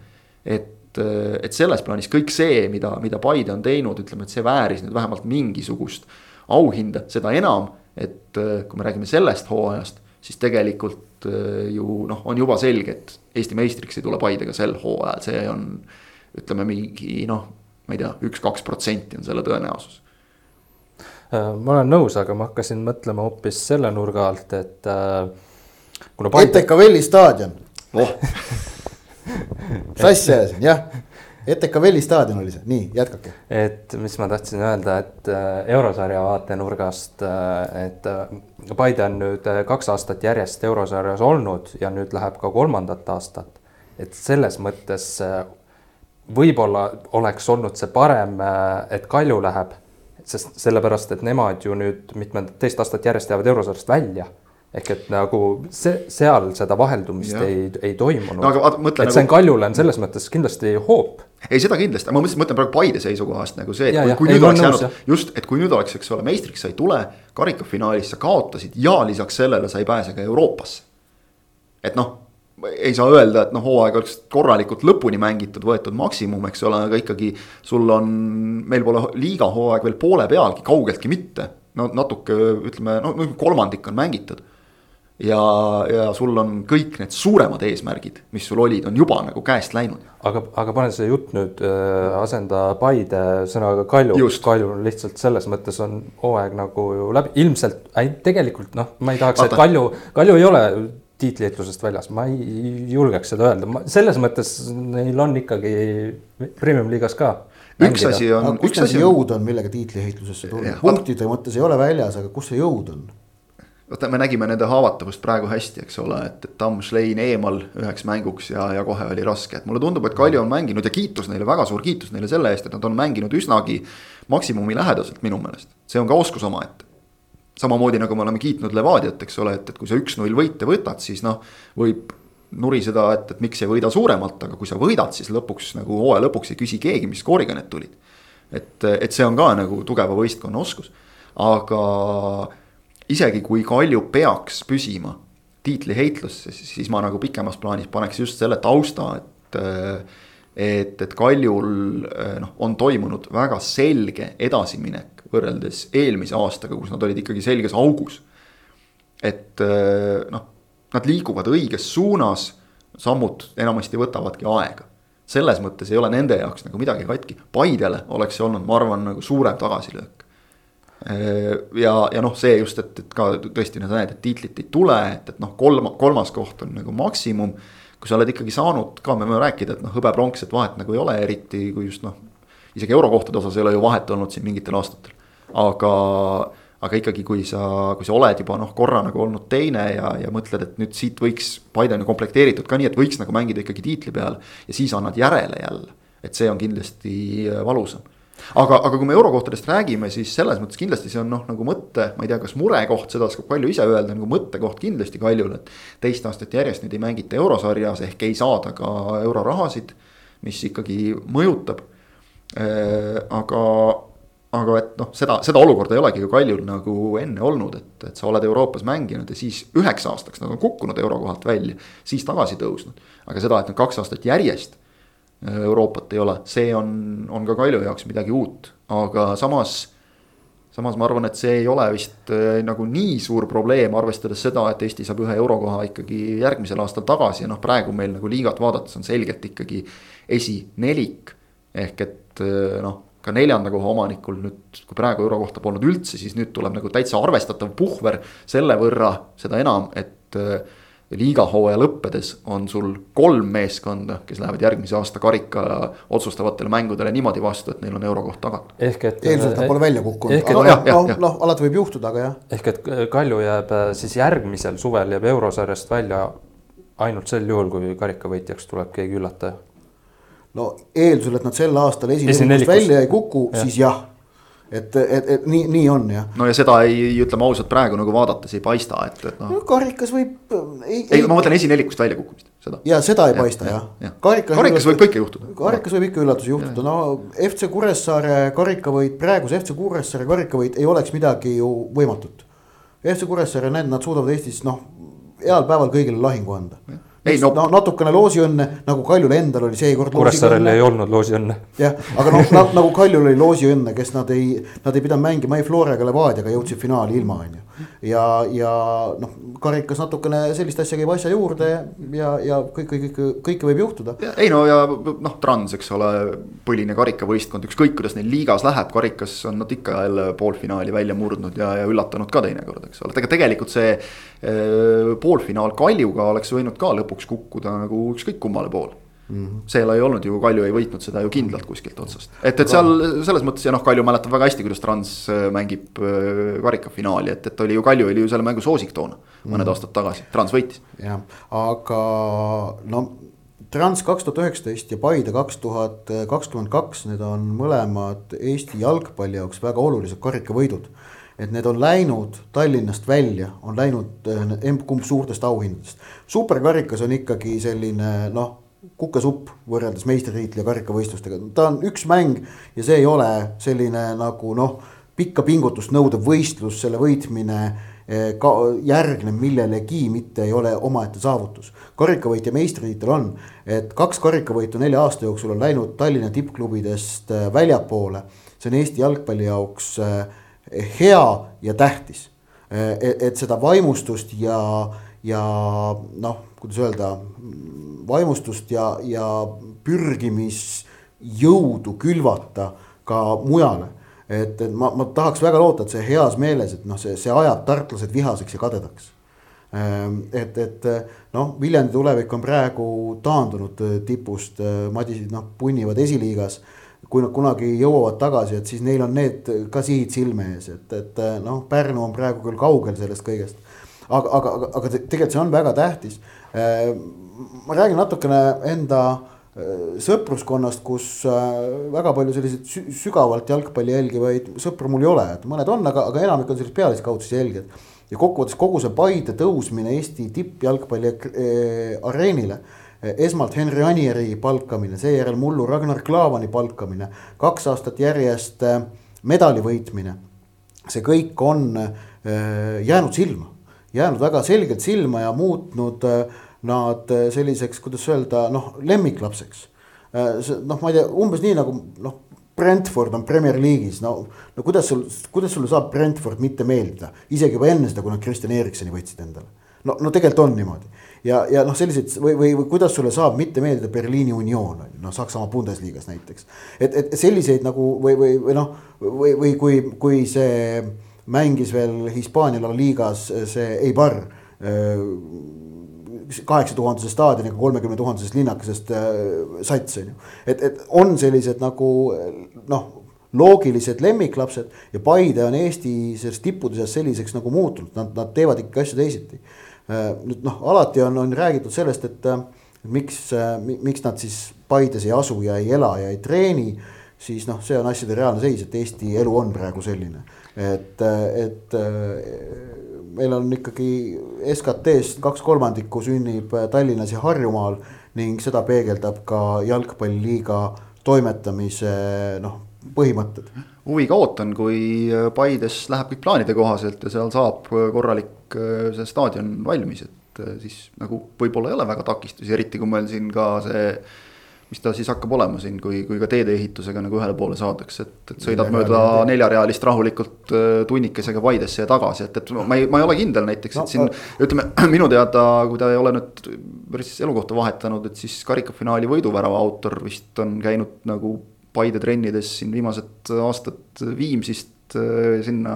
S1: et, et selles plaanis kõik see, mida, mida Paide on teinud, ütleme, et see vääris nüüd vähemalt mingisugust auhinda, seda enam, et kui me räägime sellest hooajast, siis tegelikult ju noh, on juba selge, et Eesti meistriks ei tule Paidega sel hooajal, see on. ütleme mingi noh, ma ei tea, üks-kaks protsenti on selle tõenäosus
S2: ma olen nõus, aga ma hakkasin mõtlema hoopis selle nurga alt, et äh,. Paide...
S3: ETK Velli staadion oh. asja ajasin, jah. ETK Velli staadion oli see, nii jätkake.
S2: et mis ma tahtsin öelda, et äh, eurosarja vaatenurgast äh,, et äh, Paide on nüüd äh, kaks aastat järjest eurosarjas olnud ja nüüd läheb ka kolmandat aastat. et selles mõttes äh, võib-olla oleks olnud see parem äh,, et Kalju läheb sest sellepärast, et nemad ju nüüd mitmendat teist aastat järjest jäävad eurosarjast välja ehk et nagu see, seal seda vaheldumist ja. ei, ei toimunud no,. et nagu... see on Kaljule on selles mõttes kindlasti hoop.
S1: ei, seda kindlasti, ma mõtlesin, mõtlen praegu Paide seisukohast nagu see, et ja, kui, kui ja, nüüd oleks jäänud, just, et kui nüüd oleks, eks ole, meistriks sa ei tule, karikafinaalis sa kaotasid ja lisaks sellele sa ei pääse ka Euroopasse. et noh ei saa öelda, et noh, hooaeg oleks korralikult lõpuni mängitud, võetud maksimum, eks ole, aga ikkagi. sul on, meil pole liiga hooaeg veel poole pealgi, kaugeltki mitte. no natuke ütleme, no kolmandik on mängitud. ja, ja sul on kõik need suuremad eesmärgid, mis sul olid, on juba nagu käest läinud.
S2: aga, aga pane see jutt nüüd äh, asenda Paide sõnaga Kalju. Kalju on lihtsalt selles mõttes on hooaeg nagu ju läbi, ilmselt äh, tegelikult noh, ma ei tahaks, et Kalju, Kalju ei ole tiitliheitlusest väljas, ma ei julgeks seda öelda, selles mõttes neil on ikkagi premium-liigas ka.
S3: üks asi on. kus see jõud on, millega tiitliheitlusesse tulla, punktide mõttes ei ole väljas, aga kus see jõud on?
S1: vaata, me nägime nende haavatavust praegu hästi, eks ole, et, et Tamm Schlein eemal üheks mänguks ja, ja kohe oli raske, et mulle tundub, et Kalju on mänginud ja kiitus neile, väga suur kiitus neile selle eest, et nad on mänginud üsnagi maksimumi lähedaselt minu meelest. see on ka oskus omaette samamoodi nagu me oleme kiitnud Levadiat, eks ole, et, et kui sa üks-null võite võtad, siis noh, võib nuriseda, et, et miks ei võida suuremalt, aga kui sa võidad, siis lõpuks nagu hooaja lõpuks ei küsi keegi, mis skooriga need tulid. et, et see on ka nagu tugeva võistkonna oskus, aga isegi kui Kalju peaks püsima tiitliheitlusse, siis ma nagu pikemas plaanis paneks just selle tausta, et et, et Kaljul noh, on toimunud väga selge edasiminek võrreldes eelmise aastaga, kus nad olid ikkagi selges augus. et äh, noh, nad liiguvad õiges suunas, sammud enamasti võtavadki aega. selles mõttes ei ole nende jaoks nagu midagi katki, Paidele oleks see olnud, ma arvan, nagu suurem tagasilöök. Äh, ja, ja noh, see just, et, et ka tõesti sa näed, et tiitlit ei tule, et, et noh, kolm, kolmas koht on nagu maksimum. kui sa oled ikkagi saanud ka, me võime rääkida, et noh, hõbepronks, et vahet nagu ei ole, eriti kui just noh isegi eurokohtade osas ei ole ju vahet olnud siin mingitel aastatel aga, aga ikkagi, kui sa, kui sa oled juba noh, korra nagu olnud teine ja, ja mõtled, et nüüd siit võiks, Paide on ju komplekteeritud ka nii, et võiks nagu mängida ikkagi tiitli peal. ja siis annad järele jälle, et see on kindlasti äh, valusam aga, aga kui me eurokohtadest räägime, siis selles mõttes kindlasti see on noh, nagu mõtte, ma ei tea, kas murekoht, seda oskab palju ise öelda, nagu mõttekoht kindlasti Kaljul, et. teist aastat järjest nüüd ei mängita eurosarjas ehk ei saada ka eurorahasid, mis ikkagi mõjutab. Äh, aga, aga et noh, seda, seda olukorda ei olegi ju Kaljul nagu enne olnud, et, et sa oled Euroopas mänginud ja siis üheks aastaks nad on kukkunud eurokohalt välja, siis tagasi tõusnud. aga seda, et nüüd kaks aastat järjest äh, Euroopat ei ole, see on, on ka Kalju jaoks midagi uut, aga samas samas ma arvan, et see ei ole vist äh, nagu nii suur probleem, arvestades seda, et Eesti saab ühe eurokoha ikkagi järgmisel aastal tagasi ja noh, praegu meil nagu liigat vaadates on selgelt ikkagi esinelik. ehk et äh, noh, ka neljanda koha omanikul nüüd, kui praegu euro kohta polnud üldse, siis nüüd tuleb nagu täitsa arvestatav puhver selle võrra, seda enam, et äh, liiga hooaja lõppedes on sul kolm meeskonda, kes lähevad järgmise aasta karika otsustavatele mängudele niimoodi vastu, et neil on eurokoht tagatud.
S3: ehk et. eeldusel ta pole välja kukkunud, aga noh, noh alati võib juhtuda, aga jah.
S2: ehk et Kalju jääb äh, siis järgmisel suvel jääb eurosarjast välja ainult sel juhul, kui karikavõitjaks tuleb keegi üllataja
S3: no eeldusel, et nad sel aastal esinelikust välja ei kuku, siis jah. et, et, et nii, nii on jah.
S1: no ja seda ei, ütleme ausalt, praegu nagu vaadates ei paista, et, et
S3: noh no,. karikas võib.
S1: ei, ei, ma mõtlen esinelikust väljakukkumist, seda.
S3: ja seda ei ja, paista jah
S1: ja. ja.. karikas, karikas võib kõike juhtuda.
S3: karikas võib ikka üllatusi juhtuda, no FC Kuressaare karikavõit, praeguse FC Kuressaare karikavõit ei oleks midagi ju võimatut. FC Kuressaare, näed, nad suudavad Eestis noh, heal päeval kõigile lahingu anda ei no, no natukene loosiõnne nagu Kaljul endal oli seekord.
S2: Kuressaarel ei olnud loosiõnne.
S3: jah, aga noh na, nagu Kaljul oli loosiõnne, kes nad ei, nad ei pidanud mängima ei Flora ega Levadiaga, jõudsid finaali ilma, on ju. ja, ja noh, karikas natukene sellist asja käib asja juurde ja, ja kõik, kõik, kõik, kõike võib juhtuda.
S1: ei no ja noh, Trans, eks ole, põline karikavõistkond, ükskõik kuidas neil liigas läheb, karikas on nad ikka jälle poolfinaali välja murdnud ja, ja üllatanud ka teinekord, eks ole, ega tegelikult see eh, poolfinaal Kaljuga oleks võinud ka lõpuks lõpuks kukkuda nagu ükskõik kummale poole Mm -hmm. seal ei olnud ju, Kalju ei võitnud seda ju kindlalt kuskilt otsast. et, et seal selles mõttes ja noh, Kalju mäletab väga hästi, kuidas Trans äh, mängib äh, karikafinaali, et, et oli ju Kalju oli ju selle mängu soosik toona mõned mm -hmm. aastad tagasi, Trans võitis.
S3: jah, aga no Trans kaks tuhat üheksateist ja Paide kaks tuhat kakskümmend kaks, need on mõlemad Eesti jalgpalli jaoks väga olulised karikavõidud et need on läinud Tallinnast välja, on läinud eh, emb-kumb suurtest auhindadest. superkarikas on ikkagi selline noh, kukesupp võrreldes meistritiitli ja karikavõistlustega, ta on üks mäng ja see ei ole selline nagu noh, pikka pingutust nõudev võistlus, selle võitmine eh, ka järgneb millelegi, mitte ei ole omaette saavutus. karikavõit ja meistritiitel on, et kaks karikavõitu nelja aasta jooksul on läinud Tallinna tippklubidest eh, väljapoole. see on Eesti jalgpalli jaoks äh, hea ja tähtis. et, et seda vaimustust ja, ja noh, kuidas öelda, vaimustust ja, ja pürgimisjõudu külvata ka mujale. et, et ma, ma tahaks väga loota, et see heas meeles, et noh, see, see ajab tartlased vihaseks ja kadedaks. et, et noh, Viljandi tulevik on praegu taandunud tipust, Madisid noh punnivad esiliigas kui nad kunagi jõuavad tagasi, et siis neil on need ka sihid silme ees, et, et noh, Pärnu on praegu küll kaugel sellest kõigest. aga, aga, aga, aga tegelikult see on väga tähtis. Äh, ma räägin natukene enda äh, sõpruskonnast, kus äh, väga palju selliseid sügavalt jalgpalli jälgivaid sõpru mul ei ole, et mõned on, aga, aga enamik on sellised pealiskaudsed jälgijad. ja kokkuvõttes kogu see Paide tõusmine Eesti tippjalgpalli areenile esmalt Henri Anieri palkamine, seejärel mullu Ragnar Klavani palkamine, kaks aastat järjest äh, medali võitmine. see kõik on äh, jäänud silma, jäänud väga selgelt silma ja muutnud äh, nad selliseks, kuidas öelda, noh, lemmiklapseks. noh, ma ei tea, umbes nii nagu noh, Brentford on Premier League'is, no, no kuidas sul, kuidas sulle saab Brentford mitte meeldida, isegi juba enne seda, kui nad Kristjan Eriksoni võtsid endale. no, no tegelikult on niimoodi ja, ja noh, selliseid või, või, või kuidas sulle saab mitte meeldida Berliini Union on ju, noh Saksamaa Bundesliga's näiteks. et, et selliseid nagu või, või, või noh, või, või kui, kui see mängis veel Hispaania La Ligas see Eibar äh, kaheksa tuhandese staadioniga kolmekümne tuhandesest linnakesest äh, sats on ju. et, et on sellised nagu noh, loogilised lemmiklapsed ja Paide on Eesti selles tippude seas selliseks nagu muutunud, nad, nad teevad ikka asju teisiti Äh, nüüd noh, alati on, on räägitud sellest, et äh, miks, äh, miks nad siis Paides ei asu ja ei ela ja ei treeni. siis noh, see on asjade reaalne seis, et Eesti elu on praegu selline, et, et meil on ikkagi SKT-st kaks kolmandikku sünnib Tallinnas ja Harjumaal ning seda peegeldab ka jalgpalliliiga toimetamise noh, põhimõtted.
S1: huviga ootan, kui Paides läheb kõik plaanide kohaselt ja seal saab korralik Äh, see staadion valmis, et äh, siis nagu võib-olla ei ole väga takistusi, eriti kui meil siin ka see mis ta siis hakkab olema siin, kui, kui ka teedeehitusega nagu ühele poole saadakse, et, et sõidad mööda neljarealist rahulikult äh, tunnikesega Paidesse ja tagasi, et, et ma ei, ma ei ole kindel näiteks, et siin no, ütleme minu teada, kui ta ei ole nüüd päris elukohta vahetanud, et siis karikafinaali võiduvärava autor vist on käinud nagu Paide trennides siin viimased aastad Viimsist sinna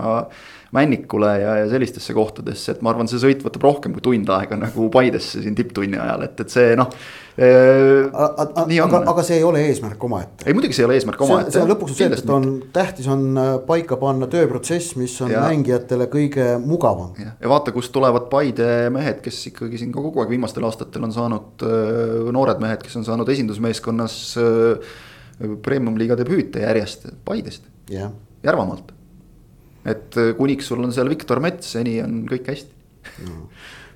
S1: Männikule ja, ja sellistesse kohtadesse, et ma arvan, see sõit võtab rohkem kui tund aega nagu Paidesse siin tipptunni ajal, et, et see noh
S3: äh,. aga, aga see ei ole eesmärk omaette.
S1: ei muidugi see ei ole eesmärk omaette.
S3: see on lõpuks see, et on tähtis on äh, paika panna tööprotsess, mis on ja. mängijatele kõige mugavam.
S1: ja vaata, kust tulevad Paide mehed, kes ikkagi siin ka kogu aeg viimastel aastatel on saanud, äh, noored mehed, kes on saanud esindusmeeskonnas äh, premium-liiga debüüte järjest, Paidest.
S3: jah
S1: Järvamaalt. et äh, kuniks sul on seal Viktor Mets, seni on kõik hästi no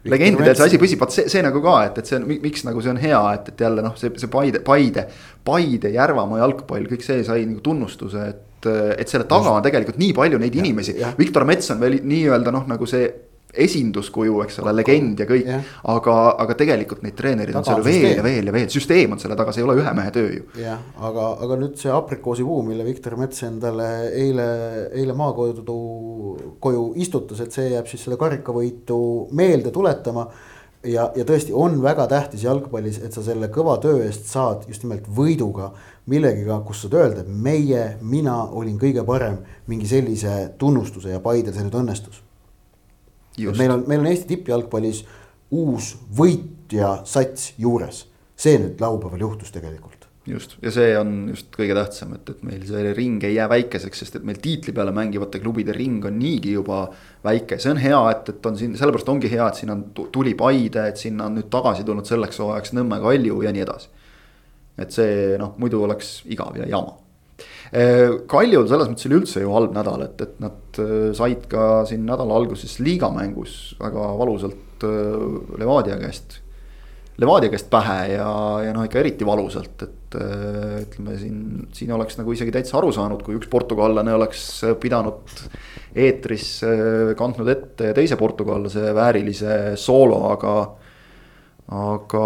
S1: legendidel see asi püsib, vot see, see nagu ka, et, et see on, miks nagu see on hea, et, et jälle noh, see, see Paide, Paide, Paide, Järvamaa jalgpall, kõik see sai nagu tunnustuse, et, et selle taga on tegelikult nii palju neid ja, inimesi. Viktor Mets on veel nii-öelda noh, nagu see esinduskuju, eks ole, legend ja kõik. aga, aga tegelikult neid treenereid on seal veel ja veel ja veel, süsteem on selle taga, see ei ole ühe mehe töö ju.
S3: jah, aga, aga nüüd see aprikoosipuu, mille Viktor Mets endale eile, eile maakodu, koju istutas, et see jääb siis selle karikavõitu meelde tuletama. Ja, ja tõesti on väga tähtis jalgpallis, et sa selle kõva töö eest saad just nimelt võiduga millegiga, kus saad öelda, et meie, mina olin kõige parem mingi sellise tunnustuse ja Paidel see nüüd õnnestus meil on, meil on Eesti tippjalgpallis uus võitja sats juures, see nüüd laupäeval juhtus tegelikult.
S1: Just, ja see on just kõige tähtsam, et, et meil see ring ei jää väikeseks, sest et meil tiitli peale mängivate klubide ring on niigi juba väike, see on hea, et, et on siin, sellepärast ongi hea, et siin on, tuli Paide, et sinna on nüüd tagasi tulnud selleks hooajaks Nõmme Kalju ja nii edasi. et see noh, muidu oleks igav ja jama Äh, Kaljul selles mõttes oli üldse ju halb nädal, et, et nad äh, said ka siin nädala alguses liigamängus väga valusalt äh, Levadia käest. Levadia käest pähe ja, ja noh, ikka eriti valusalt, et ütleme siin, siin oleks nagu isegi täitsa aru saanud, kui üks portugallane oleks pidanud eetris kandnud ette teise portugallase väärilise soolo, aga aga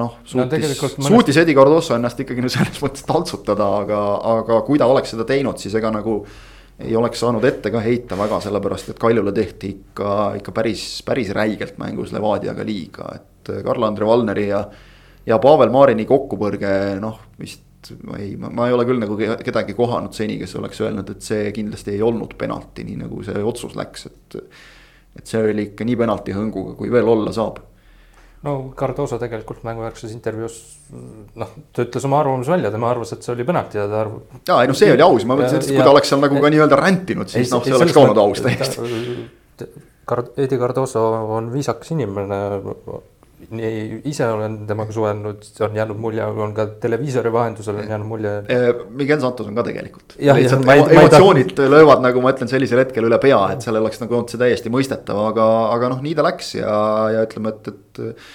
S1: noh, suutis no,, mõnest... suutis Eddie Cardoso ennast ikkagi no selles mõttes taltsutada, aga, aga kui ta oleks seda teinud, siis ega nagu. ei oleks saanud ette ka heita väga, sellepärast et Kaljule tehti ikka, ikka päris, päris räigelt mängus Levadiaga liiga, et Karl-Andre Valneri ja. ja Pavel Marini kokkupõrge, noh vist ma ei, ma ei ole küll nagu kedagi kohanud seni, kes oleks öelnud, et see kindlasti ei olnud penalti, nii nagu see otsus läks, et. et see oli ikka nii penalti hõnguga, kui veel olla saab
S2: no Cardoso tegelikult mängujärgses intervjuus noh, ta ütles oma arvamuse välja, tema arvas, et see oli penalti ja ta arv-.
S1: ja ei noh, see oli aus, ma mõtlesin, et kui ta oleks seal nagu ka nii-öelda ränd-inud, siis noh, see oleks ka olnud aus täiesti.
S2: Edi Cardoso on viisakas inimene, nii ise olen temaga suhelnud, on jäänud mulje, on ka televiisori vahendusel on jäänud mulje.
S1: Miguel Santos on ka tegelikult. emotsioonid ta... löövad nagu ma ütlen sellisel hetkel üle pea, et seal oleks nagu olnud see täiesti mõistetav, aga, aga noh, nii ta läks ja, ja ütleme, et, et.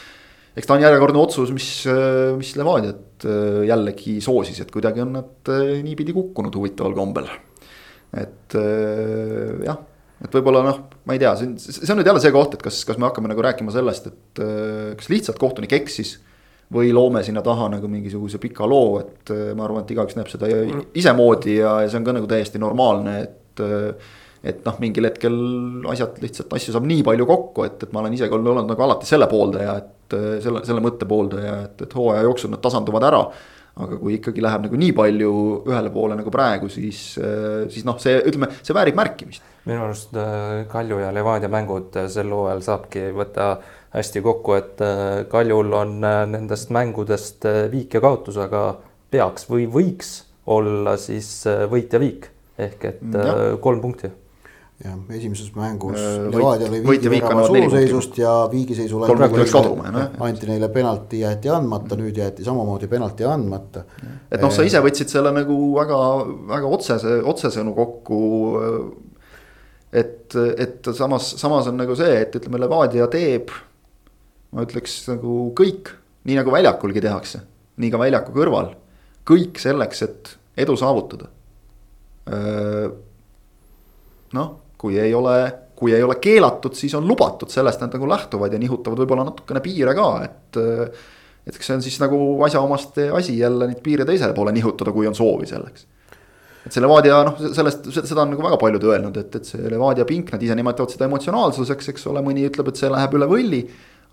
S1: eks ta on järjekordne otsus, mis, mis Levadiat jällegi soosis, et kuidagi on nad niipidi kukkunud huvitaval kombel. et jah et võib-olla noh, ma ei tea, see on, see on nüüd jälle see koht, et kas, kas me hakkame nagu rääkima sellest, et äh, kas lihtsalt kohtunik eksis. või loome sinna taha nagu mingisuguse pika loo, et äh, ma arvan, et igaüks näeb seda isemoodi ja, ja see on ka nagu täiesti normaalne, et. Äh, et noh, mingil hetkel asjad lihtsalt, asju saab nii palju kokku, et, et ma olen ise ka olnud nagu alati selle pooldaja, et selle, selle mõtte pooldaja, et, et hooaja jooksul nad tasanduvad ära aga kui ikkagi läheb nagu nii palju ühele poole nagu praegu, siis, siis noh, see ütleme, see väärib märkimist.
S2: minu arust äh, Kalju ja Levadia mängud äh, sel hooajal saabki võtta hästi kokku, et äh, Kaljul on nendest mängudest viik ja kaotus, aga peaks või võiks olla siis võit ja viik ehk et ja. kolm punkti
S3: jah, esimeses mängus äh, Levadia lõi viigi värava suluseisust ja viigiseisule anti neile penalti, jäeti andmata, nüüd jäeti samamoodi penalti andmata.
S1: et noh, sa ise võtsid selle nagu väga, väga otsese, otsesõnu kokku. et, et samas, samas on nagu see, et ütleme, Levadia teeb, ma ütleks nagu kõik, nii nagu väljakulgi tehakse, nii ka väljaku kõrval, kõik selleks, et edu saavutada noh, kui ei ole, kui ei ole keelatud, siis on lubatud, sellest nad nagu lähtuvad ja nihutavad võib-olla natukene piire ka, et. et eks see on siis nagu asjaomaste asi jälle neid piire teisele poole nihutada, kui on soovi selleks. et see Levadia noh, sellest, seda on nagu väga paljud öelnud, et, et see Levadia pink, nad ise nimetavad seda emotsionaalsuseks, eks ole, mõni ütleb, et see läheb üle võlli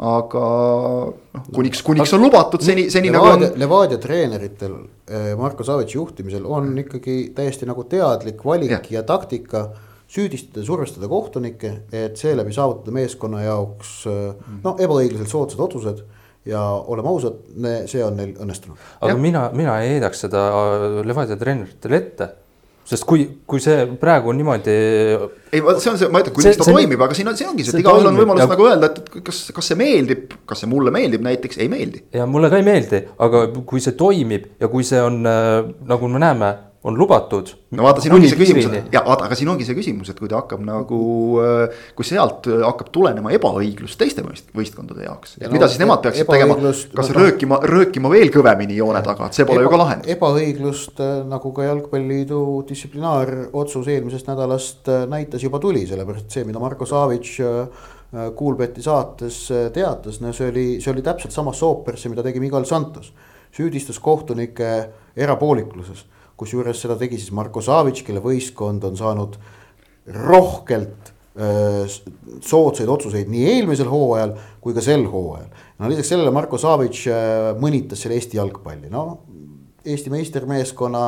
S1: aga noh, kuniks, kuniks on lubatud seni, seni
S3: Levadia, nagu on. Levadia treeneritel eh, Marko Savitsi juhtimisel on ikkagi täiesti nagu teadlik valik ja, ja taktika süüdistada, survestada kohtunikke, et seeläbi saavutada meeskonna jaoks noh, ebaõiglaselt soodsad otsused ja oleme ausad, see on neil õnnestunud.
S2: aga ja. mina, mina ei heidaks seda Levadia treeneritele ette sest kui, kui see praegu on niimoodi.
S1: ei, see on see, ma ütlen, kuidas ta toimib, aga siin on, see ongi see, et igaühel on võimalus ja... nagu öelda, et kas, kas see meeldib, kas see mulle meeldib näiteks, ei meeldi.
S2: ja mulle ka ei meeldi, aga kui see toimib ja kui see on nagu me näeme on lubatud.
S1: no vaata, siin ongi see küsimus, ja vaata, aga siin ongi see küsimus, et kui ta hakkab nagu, äh, kui sealt hakkab tulenema ebaõiglus teiste võistkondade jaoks. et no, mida siis nemad peaksid tegema, kas no, röökima, röökima veel kõvemini joone taga, et see pole eba, ju ka lahendus.
S3: ebaõiglust äh, nagu ka jalgpalliliidu distsiplinaarotsus eelmisest nädalast äh, näitas juba tuli, sellepärast et see, mida Marko Savic Kuulbeti saates teatas, no see oli, see oli täpselt sama soopersse, mida tegi Miguel Santos. süüdistas kohtunikke erapoolikuses kusjuures seda tegi siis Marko Savic, kelle võistkond on saanud rohkelt öö, soodsaid otsuseid nii eelmisel hooajal kui ka sel hooajal. no lisaks sellele Marko Savic mõnitas selle Eesti jalgpalli, no Eesti meistermeeskonna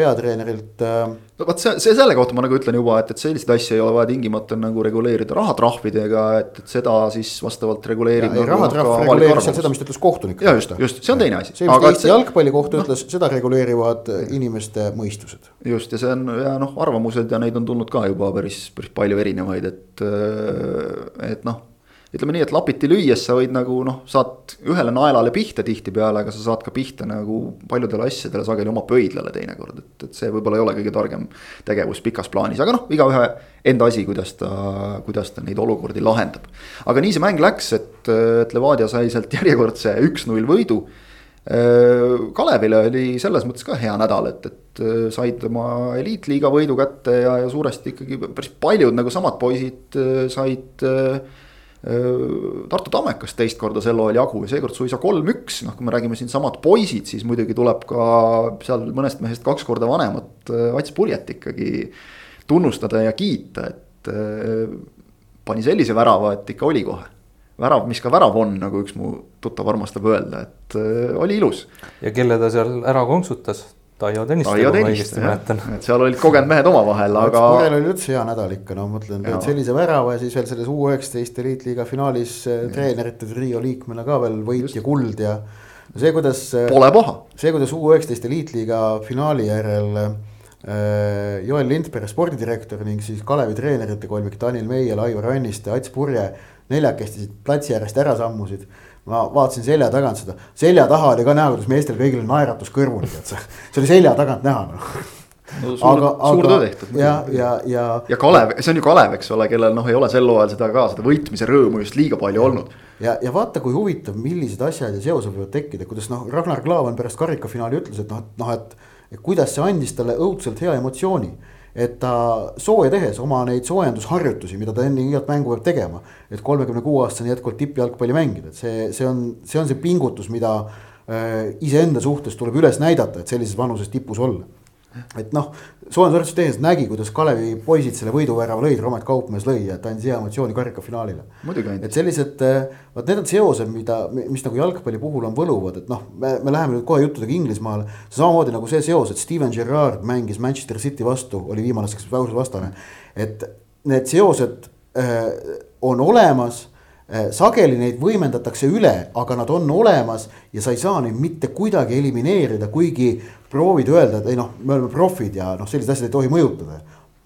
S3: peatreenerilt.
S1: Äh, no vot see, see selle kohta ma nagu ütlen juba, et, et selliseid asju ei ole vaja tingimata nagu reguleerida rahatrahvidega, et, et seda siis vastavalt reguleerib.
S3: Nagu rahatrahv reguleerib seal seda, mis ta ütles kohtunik.
S1: ja just, just, see on teine asi.
S3: see, mis Eesti see... jalgpallikohtu no, ütles, seda reguleerivad inimeste mõistused.
S1: just ja see on ja noh, arvamused ja neid on tulnud ka juba päris, päris palju erinevaid, et, et noh ütleme nii, et lapiti lüües sa võid nagu noh, saad ühele naelale pihta tihtipeale, aga sa saad ka pihta nagu paljudele asjadele sageli oma pöidlale teinekord, et, et see võib-olla ei ole kõige targem tegevus pikas plaanis, aga noh, igaühe enda asi, kuidas ta, kuidas ta neid olukordi lahendab. aga nii see mäng läks, et, et Levadia sai sealt järjekordse üks-null võidu. Kalevile oli selles mõttes ka hea nädal, et, et said oma eliitliiga võidu kätte ja, ja suuresti ikkagi päris paljud nagu samad poisid said Tartu Tammekast teist korda sel hooajal jagu ja seekord suisa kolm-üks, noh, kui me räägime siin samad poisid, siis muidugi tuleb ka seal mõnest mehest kaks korda vanemat Ats Purjet ikkagi tunnustada ja kiita, et pani sellise värava, et ikka oli kohe. Värav, mis ka värav on, nagu üks mu tuttav armastab öelda, et oli ilus.
S2: ja kelle ta seal ära konksutas, Taio Tõniste, ma õigesti mäletan.
S1: et seal olid kogenud mehed omavahel, aga.
S3: Purel oli üldse hea nädal ikka, no mõtlen, teed sellise värava ja siis veel selles U üheksateist eliitliiga finaalis äh, treenerite trio liikmena ka veel võit Just. ja kuld ja. see, kuidas.
S1: Äh, Pole paha.
S3: see, kuidas U üheksateist eliitliiga finaali järel äh, Joel Lindberg, spordidirektor ning siis Kalevi treenerite kolmik Daniel Meiel, Aivar Anniste, Ats Purje neljakesti siit platsi äärest ära sammusid ma vaatasin selja tagant seda, selja taha oli ka näha, kuidas meestel kõigil naeratus kõrvuni, tead sa, see oli selja tagant näha noh
S1: no suur, aga, suur töö tehtud.
S3: ja, ja, ja.
S1: ja Kalev, see on ju Kalev, eks ole, kellel noh, ei ole sel hooajal seda ka seda võitmise rõõmu just liiga palju olnud.
S3: ja, ja vaata, kui huvitav, millised asjad ja seosed võivad tekkida, kuidas noh, Ragnar Klavan pärast karikafinaali ütles, et noh, et noh, et. et kuidas see andis talle õudselt hea emotsiooni et ta sooja tehes oma neid soojendusharjutusi, mida ta enne igat mängu peab tegema. et kolmekümne kuue aastasena jätkuvalt tippjalgpalli mängida, et see, see on, see on see pingutus, mida äh, iseenda suhtes tuleb üles näidata, et sellises vanuses tipus olla et noh, soojendusharjutust tehes nägi, kuidas Kalevi poisid selle võiduvärava lõid, Romet Kaupmees lõi ta andis hea emotsiooni karikafinaalile. et sellised, äh, vot need on seosed, mida, mis nagu jalgpalli puhul on võluvad, et noh, me, me läheme nüüd kohe juttudega Inglismaale. samamoodi nagu see seos, et Steven Gerrard mängis Manchester City vastu, oli viimane vastane. et need seosed äh, on olemas sageli neid võimendatakse üle, aga nad on olemas ja sa ei saa neid mitte kuidagi elimineerida, kuigi proovid öelda, et ei noh, me oleme profid ja noh, sellised asjad ei tohi mõjutada.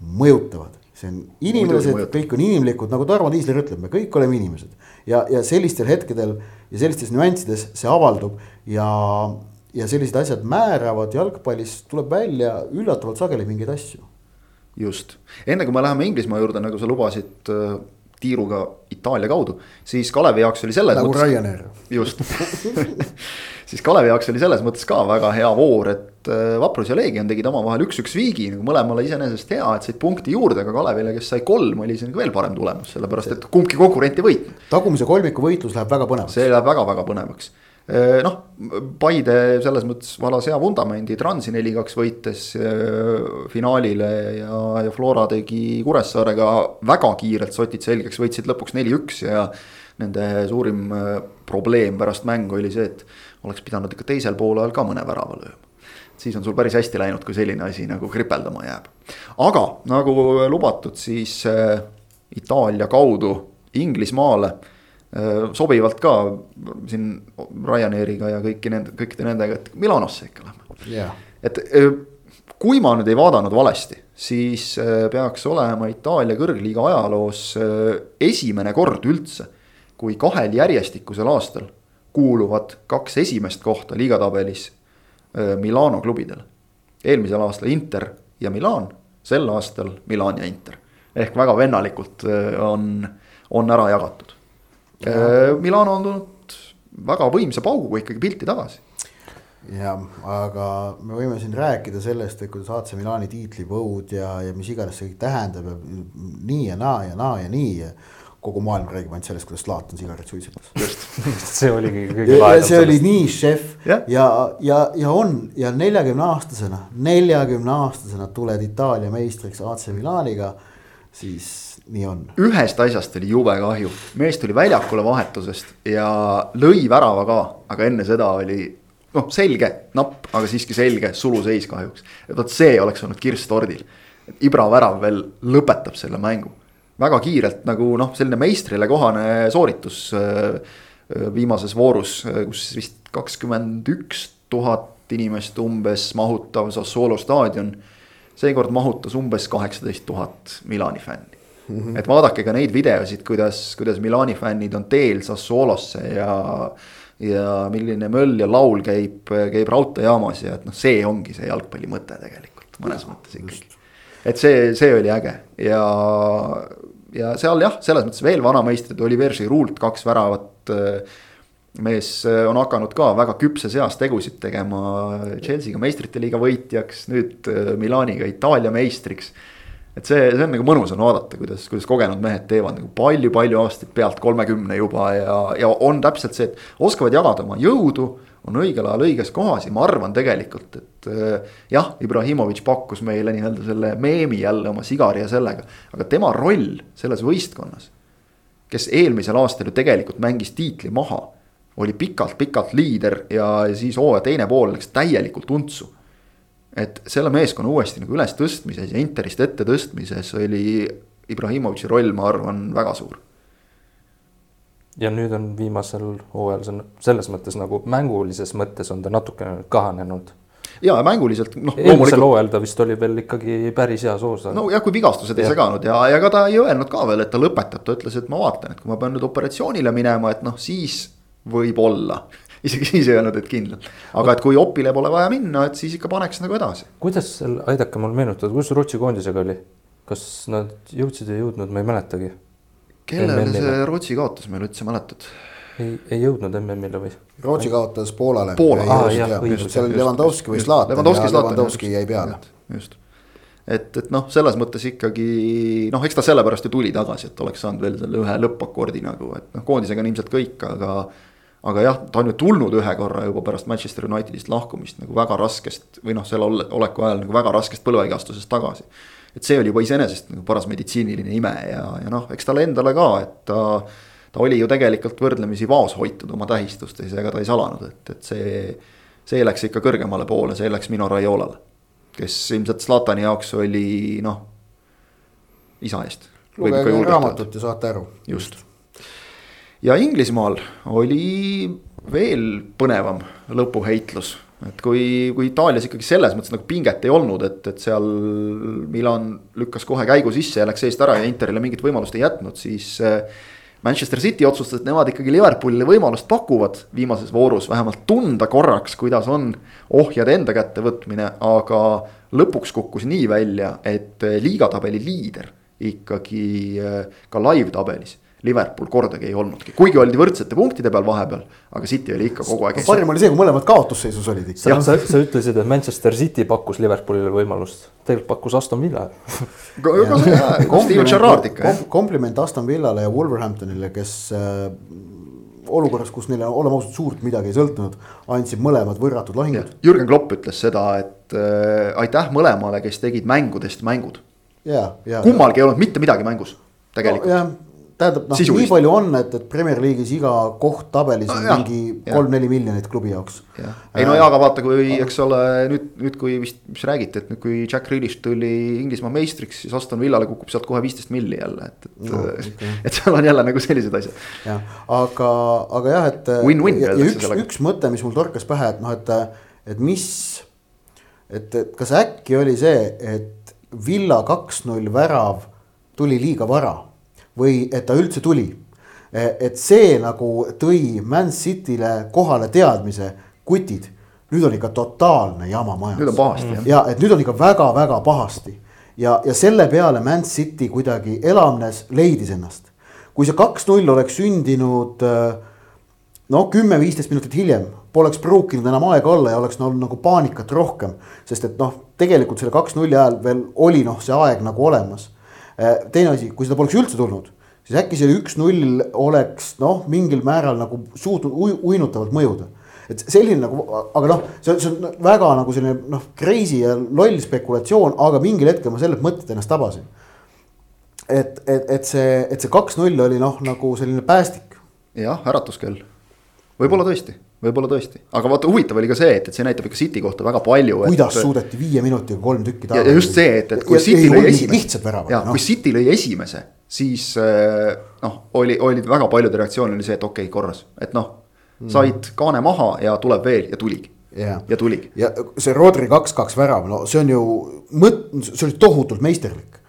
S3: mõjutavad, see on inimesed, kõik on inimlikud, nagu Tarmo Tiisler ütleb, me kõik oleme inimesed. ja, ja sellistel hetkedel ja sellistes nüanssides see avaldub ja, ja sellised asjad määravad jalgpallis, tuleb välja üllatavalt sageli mingeid asju.
S1: just, enne kui me läheme Inglismaa juurde, nagu sa lubasid äh, tiiruga Itaalia kaudu, siis Kalevi jaoks oli selles
S3: nagu mõttes. Ryanair.
S1: just siis Kalevi jaoks oli selles mõttes ka väga hea voor, et äh, Vaprus ja Leegion tegid omavahel üks-üks viigi nagu mõlemale iseenesest hea, et said punkti juurde, aga Kalevile, kes sai kolm, oli see nagu veel parem tulemus, sellepärast et kumbki konkurent ei võitnud.
S3: tagumise kolmiku võitlus läheb väga põnevaks.
S1: see läheb väga-väga põnevaks noh, Paide selles mõttes valas hea vundamendi, Transi neli-kaks võites äh, finaalile ja, ja Flora tegi Kuressaarega väga kiirelt sotid selgeks, võitsid lõpuks neli-üks ja. Nende suurim probleem pärast mängu oli see, et oleks pidanud ikka teisel poolel ka mõne värava lööma. siis on sul päris hästi läinud, kui selline asi nagu kripeldama jääb. aga nagu lubatud, siis äh, Itaalia kaudu Inglismaale äh, sobivalt ka siin Ryanairiga ja kõiki nende, kõikide nendega, et Milanosse ikka lähme
S3: yeah..
S1: et äh, kui ma nüüd ei vaadanud valesti, siis äh, peaks olema Itaalia kõrgliiga ajaloos äh, esimene kord üldse, kui kahel järjestikusel aastal kuuluvad kaks esimest kohta liigatabelis Milano klubidele. eelmisel aastal Inter ja Milan, sel aastal Milan ja Inter. ehk väga vennalikult äh, on, on ära jagatud. Milano on tulnud väga võimsa pauguga ikkagi pilti tagasi
S3: jah, aga me võime siin rääkida sellest, et kuidas AC Milani tiitlipõud ja, ja mis iganes see kõik tähendab ja nii ja naa ja naa ja nii kogu maailm räägib ainult sellest, kuidas Zlatan sigaret suitsetas.
S2: just see oligi kõige lahedam.
S3: see oli nii šef ja, ja, ja, ja on ja neljakümne aastasena, neljakümne aastasena tuled Itaalia meistriks AC Milaniga, siis nii on.
S1: ühest asjast oli jube kahju, mees tuli väljakule vahetusest ja lõi värava ka, aga enne seda oli noh, selge, napp, aga siiski selge suluseis kahjuks. et vot see oleks olnud kirss tordil. Ibra värav veel lõpetab selle mängu. väga kiirelt nagu noh, selline meistrile kohane sooritus äh, äh, viimases voorus, äh, kus vist kakskümmend üks tuhat inimest umbes mahutav Sassuolo staadion. seekord mahutas umbes kaheksateist tuhat Milani fänni mm. -hmm. et vaadake ka neid videosid, kuidas, kuidas Milani fännid on teel Sassuolosse ja ja milline möll ja laul käib, käib raudteejaamas ja et noh, see ongi see jalgpalli mõte tegelikult mõnes mõttes ikkagi. et see, see oli äge ja, ja seal jah, selles mõttes veel vanameistrid, Oliver Giroud kaks väravat. mees on hakanud ka väga küpses eas tegusid tegema, Chelsea'ga meistrite liiga võitjaks, nüüd Milaniga Itaalia meistriks et see, see on nagu mõnus on vaadata, kuidas, kuidas kogenud mehed teevad nagu palju-palju aastaid pealt kolmekümne juba ja, ja on täpselt see, et oskavad jagada oma jõudu. on õigel ajal õiges kohas ja ma arvan tegelikult, et äh, jah, Ibrahimovic pakkus meile nii-öelda selle meemi jälle oma sigari ja sellega. aga tema roll selles võistkonnas, kes eelmisel aastal ju tegelikult mängis tiitli maha oli pikalt-pikalt liider ja siis hooaja teine pool läks täielikult untsu et selle meeskonna uuesti nagu üles tõstmises ja Interist ette tõstmises oli Ibrahimovitši roll, ma arvan, väga suur.
S2: ja nüüd on viimasel hooajal see on selles mõttes nagu mängulises mõttes on ta natukene kahanenud.
S1: ja mänguliselt noh.
S2: eelmisel hooajal ta vist oli veel ikkagi päris hea soos.
S1: nojah, kui vigastused ja. ei seganud ja, ja ega ta ei öelnud ka veel, et ta lõpetab, ta ütles, et ma vaatan, et kui ma pean nüüd operatsioonile minema, et noh, siis võib-olla isegi siis ei öelnud, et kindlalt. aga et kui opile pole vaja minna, et siis ikka paneks nagu edasi.
S2: kuidas seal, aidake mul meenutada, kuidas Rootsi koondisega oli? kas nad jõudsid või ei jõudnud, ma ei mäletagi.
S1: kellele see Rootsi kaotas, ma ei ole üldse mäletanud.
S2: ei, ei jõudnud MM-ile või?
S3: Rootsi kaotas Poolale.
S1: Poola,
S3: ah, jah, õigus. seal oli Levanovski või Zlatan
S1: ja
S3: Levanovski jäi peale.
S1: just et, et noh, selles mõttes ikkagi noh, eks ta sellepärast ju tuli tagasi, et oleks saanud veel selle ühe lõppakordi nagu, et noh, koondisega on ilmselt kõik, aga aga jah, ta on ju tulnud ühe korra juba pärast Manchester Unitedist lahkumist nagu väga raskest või noh, selle oleku ajal nagu väga raskest põlvevigastusest tagasi. et see oli juba iseenesest nagu paras meditsiiniline ime ja, ja noh, eks talle endale ka, et ta. ta oli ju tegelikult võrdlemisi vaoshoitud oma tähistustes ja ega ta ei salanud, et, et see. see läks ikka kõrgemale poole, see läks Mino Raiolale. kes ilmselt Zlatani jaoks oli noh, isa eest.
S3: lugege raamatut ja saate aru.
S1: just ja Inglismaal oli veel põnevam lõpuheitlus et kui, kui Itaalias ikkagi selles mõttes nagu pinget ei olnud, et, et seal Milan lükkas kohe käigu sisse ja läks eest ära ja Interile mingit võimalust ei jätnud, siis. Eh, Manchester City otsustas, et nemad ikkagi Liverpoolile võimalust pakuvad viimases voorus vähemalt tunda korraks, kuidas on ohjad enda kätte võtmine, aga lõpuks kukkus nii välja, et liigatabeli liider ikkagi eh, ka live tabelis Liverpool kordagi ei olnudki, kuigi oldi võrdsete punktide peal vahepeal, aga City oli ikka kogu aeg.
S3: parim oli see, kui mõlemad kaotusseisus olid ikka.
S2: jah, sa, sa ütlesid, et Manchester City pakkus Liverpoolile võimalust, tegelikult pakkus Aston Villa
S3: jah. kompliment Aston Villale ja Wolverhamptonile, kes äh, olukorras, kus neile oleme ausad, suurt midagi ei sõltunud, andsid mõlemad võrratud lahingud.
S1: Jürgen Klopp ütles seda, et äh, aitäh mõlemale, kes tegid mängudest mängud. kummalgi ei olnud mitte midagi mängus tegelikult
S3: no, tähendab noh, nii palju on, et, et Premier League'is iga koht tabelis on no, mingi kolm-neli miljonit klubi jaoks.
S1: ei no ja, aga vaata, kui eks ole nüüd, nüüd kui vist, mis räägiti, et nüüd kui Jack Grealish tuli Inglismaa meistriks, siis Aston Villale kukub sealt kohe viisteist milli jälle, et, et no,. Okay. et seal on jälle nagu sellised asjad.
S3: jah, aga, aga jah, et. ja, ja üks, üks mõte, mis mul torkas pähe, et noh, et, et mis. et, et kas äkki oli see, et Villa kaks-null värav tuli liiga vara või et ta üldse tuli. et see nagu tõi Man City'le kohale teadmise, kutid, nüüd on ikka totaalne jama majas.
S1: nüüd on pahasti jah.
S3: ja et nüüd on ikka väga-väga pahasti ja, ja selle peale Man City kuidagi elavnes, leidis ennast. kui see kaks-null oleks sündinud noh, kümme-viisteist minutit hiljem, poleks pruukinud enam aega olla ja oleks olnud nagu paanikat rohkem. sest et noh, tegelikult selle kaks-nulli ajal veel oli noh, see aeg nagu olemas. Teine asi, kui seda poleks üldse tulnud siis äkki see üks-null oleks noh, mingil määral nagu suutnud uinutavalt mõjuda. et selline nagu, aga noh, see, see on väga nagu selline noh, crazy ja loll spekulatsioon, aga mingil hetkel ma sellelt mõttelt ennast tabasin. et, et, et see, et see kaks-null oli noh, nagu selline päästik.
S1: jah, äratuskell, võib-olla tõesti võib-olla tõesti, aga vaata huvitav oli ka see, et, et see näitab ikka City kohta väga palju.
S3: kuidas et... suudeti viie minutiga kolm tükki
S1: taha. ja just see, et, et kui ja, City lõi esimese. ja no. kui City lõi esimese, siis eh, noh, oli, olid väga paljude reaktsioon oli see, et okei okay,, korras, et noh mm., said kaane maha ja tuleb veel ja tuligi
S3: yeah..
S1: ja tuligi.
S3: ja see Rodri kaks-kaks värav, no see on ju mõt-, see oli tohutult meisterlik.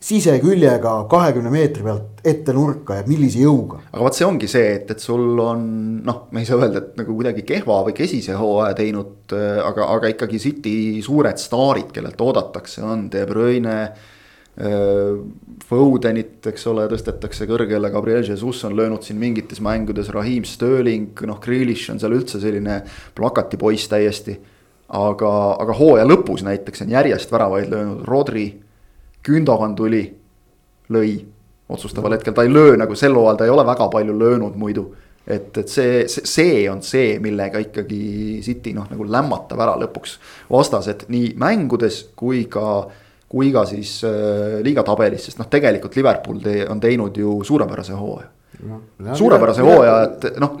S3: Siseküljega kahekümne meetri pealt ette nurka ja millise jõuga.
S1: aga vot see ongi see, et, et sul on noh, me ei saa öelda, et nagu kuidagi kehva või kesise hooaja teinud, eh, aga, aga ikkagi City suured staarid, kellelt oodatakse, on De Bruyne Äh, Fodenit, eks ole, tõstetakse kõrgele, Gabriel Jesus on löönud siin mingites mängudes, Raheem Sterling, noh, Grealish on seal üldse selline plakatipoiss täiesti. aga, aga hooaja lõpus näiteks on järjest väravaid löönud, Rodri, Gündogan tuli, lõi otsustaval hetkel, ta ei löö nagu sel hooajal, ta ei ole väga palju löönud muidu et, et see, see, on see, millega ikkagi City noh, nagu lämmatab ära lõpuks vastased nii mängudes kui ka kui ka siis äh, liiga tabelis, sest noh, tegelikult Liverpool te, on teinud ju suurepärase hooaja no,. suurepärase hooaja, et noh,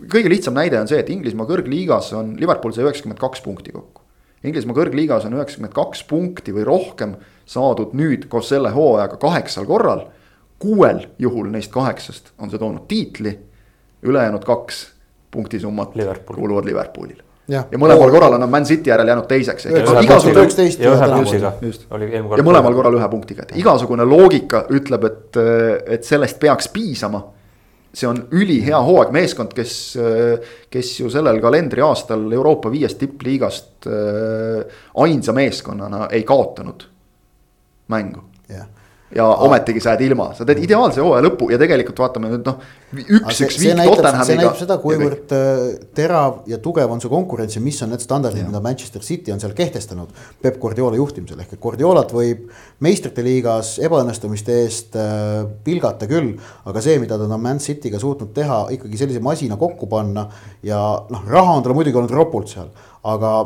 S1: kõige lihtsam näide on see, et Inglismaa kõrgliigas on Liverpool sai üheksakümmend kaks punkti kokku. Inglismaa kõrgliigas on üheksakümmend kaks punkti või rohkem saadud nüüd koos selle hooajaga kaheksal korral. kuuel juhul neist kaheksast on see toonud tiitli, ülejäänud kaks punktisummat kuuluvad Liverpoolile. Ja, ja mõlemal korral on nad Man City järel jäänud teiseks. ja ja mõlemal korral. ühe punktiga, et igasugune loogika ütleb, et, et sellest peaks piisama. see on ülihea hooaeg, meeskond, kes, kes ju sellel kalendriaastal Euroopa viiest tippliigast ainsa meeskonnana ei kaotanud mängu ja ometigi sa jääd ilma, sa teed ideaalse hooaja lõpu ja tegelikult vaatame nüüd noh. üks-üks viik Tottenhamiga.
S3: see näitab seda, kuivõrd äh, terav ja tugev on see konkurents ja mis on need standardid, mida Manchester City on seal kehtestanud. Peep Guardiola juhtimisel ehk et Guardiolat võib meistrite liigas ebaõnnestumiste eest äh, pilgata küll. aga see, mida ta on Man City'ga suutnud teha, ikkagi sellise masina kokku panna ja noh, raha on tal muidugi olnud ropult seal, aga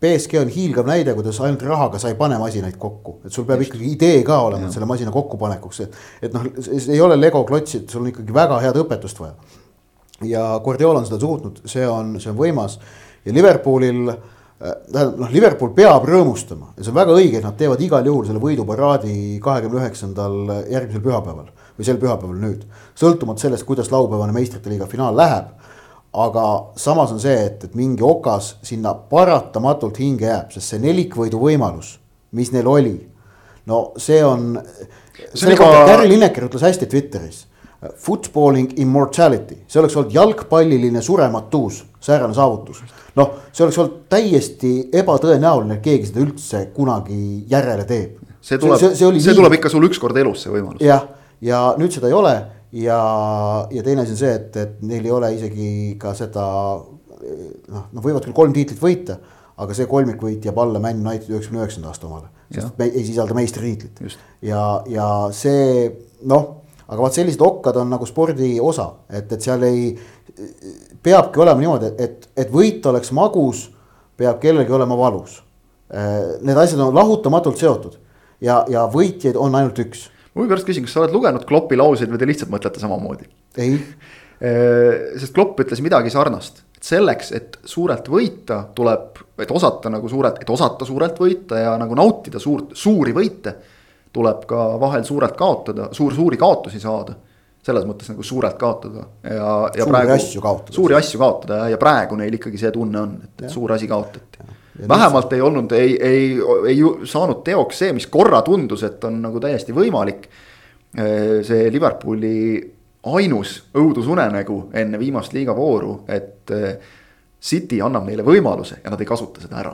S3: BSG on hiilgav näide, kuidas ainult rahaga sa ei pane masinaid kokku, et sul peab Just. ikkagi idee ka olema selle masina kokkupanekuks, et. et noh, see ei ole Lego klotsid, sul on ikkagi väga head õpetust vaja. ja Guardiola on seda suutnud, see on, see on võimas ja Liverpoolil äh, tähendab noh, Liverpool peab rõõmustama ja see on väga õige, et nad teevad igal juhul selle võiduparaadi kahekümne üheksandal järgmisel pühapäeval või sel pühapäeval nüüd. sõltumata sellest, kuidas laupäevane meistrite liiga finaal läheb aga samas on see, et, et mingi okas sinna paratamatult hinge jääb, sest see nelikvõidu võimalus, mis neil oli. no see on, selle kohta iga... Gary Lineker ütles hästi Twitteris. Footballing immortality, see oleks olnud jalgpalliline surematus, säärane saavutus. noh, see oleks olnud täiesti ebatõenäoline, et keegi seda üldse kunagi järele teeb.
S1: see tuleb, see, see, see tuleb ikka sul ükskord elus, see võimalus.
S3: jah, ja nüüd seda ei ole ja, ja teine asi on see, et, et neil ei ole isegi ka seda noh, nad võivad küll kolm tiitlit võita, aga see kolmikvõit jääb alla Man United üheksakümne üheksanda aasta omale. sest me ei sisalda meistritiitlit. Ja, ja see noh, aga vaat sellised okkad on nagu spordi osa, et, et seal ei, peabki olema niimoodi, et, et võit oleks magus, peab kellelgi olema valus. Need asjad on lahutamatult seotud. Ja, ja võitjaid on ainult üks
S1: huvi pärast küsin, kas sa oled lugenud Kloppi lauseid või te lihtsalt mõtlete samamoodi?
S3: ei.
S1: Äh, sest Klopp ütles midagi sarnast, et selleks, et suurelt võita, tuleb, et osata nagu suurelt, et osata suurelt võita ja nagu nautida suurt, suuri võite. tuleb ka vahel suurelt kaotada, suur, suuri kaotusi saada selles mõttes nagu suurelt kaotada ja, ja
S3: suuri praegu. asju kaotada.
S1: suuri asju kaotada ja, praegu neil ikkagi see tunne on, et suur asi kaotati vähemalt ei olnud, ei, ei, ei saanud teoks see, mis korra tundus, et on nagu täiesti võimalik. see Liverpooli ainus õudusunenägu enne viimast liigavooru, et City annab neile võimaluse ja nad ei kasuta seda ära.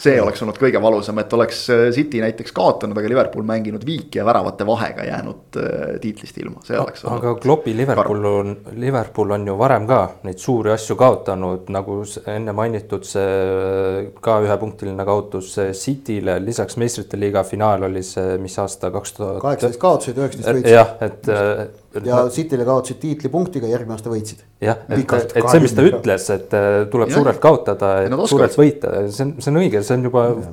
S1: see oleks olnud kõige valusam, et oleks äh, City näiteks kaotanud, aga Liverpool mänginud viiki ja väravate vahega jäänud äh, tiitlist ilma, see oleks
S2: olnud. aga Kloppi Liverpool on, Liverpool on ju varem ka neid suuri asju kaotanud, nagu enne mainitud see ka ühepunktiline kaotus City'le, lisaks meistrite liiga finaal oli see, mis aasta kaks tuhat.
S3: kaheksateist kaotasid, üheksateist võitsid.
S2: jah, et
S3: ja City'le kaotasid tiitlipunktiga, järgmine aasta võitsid.
S2: jah, et, et see, mis ta ütles, et äh, tuleb ja. suurelt kaotada, et suurelt võita, see on, see on õige, see on juba ja.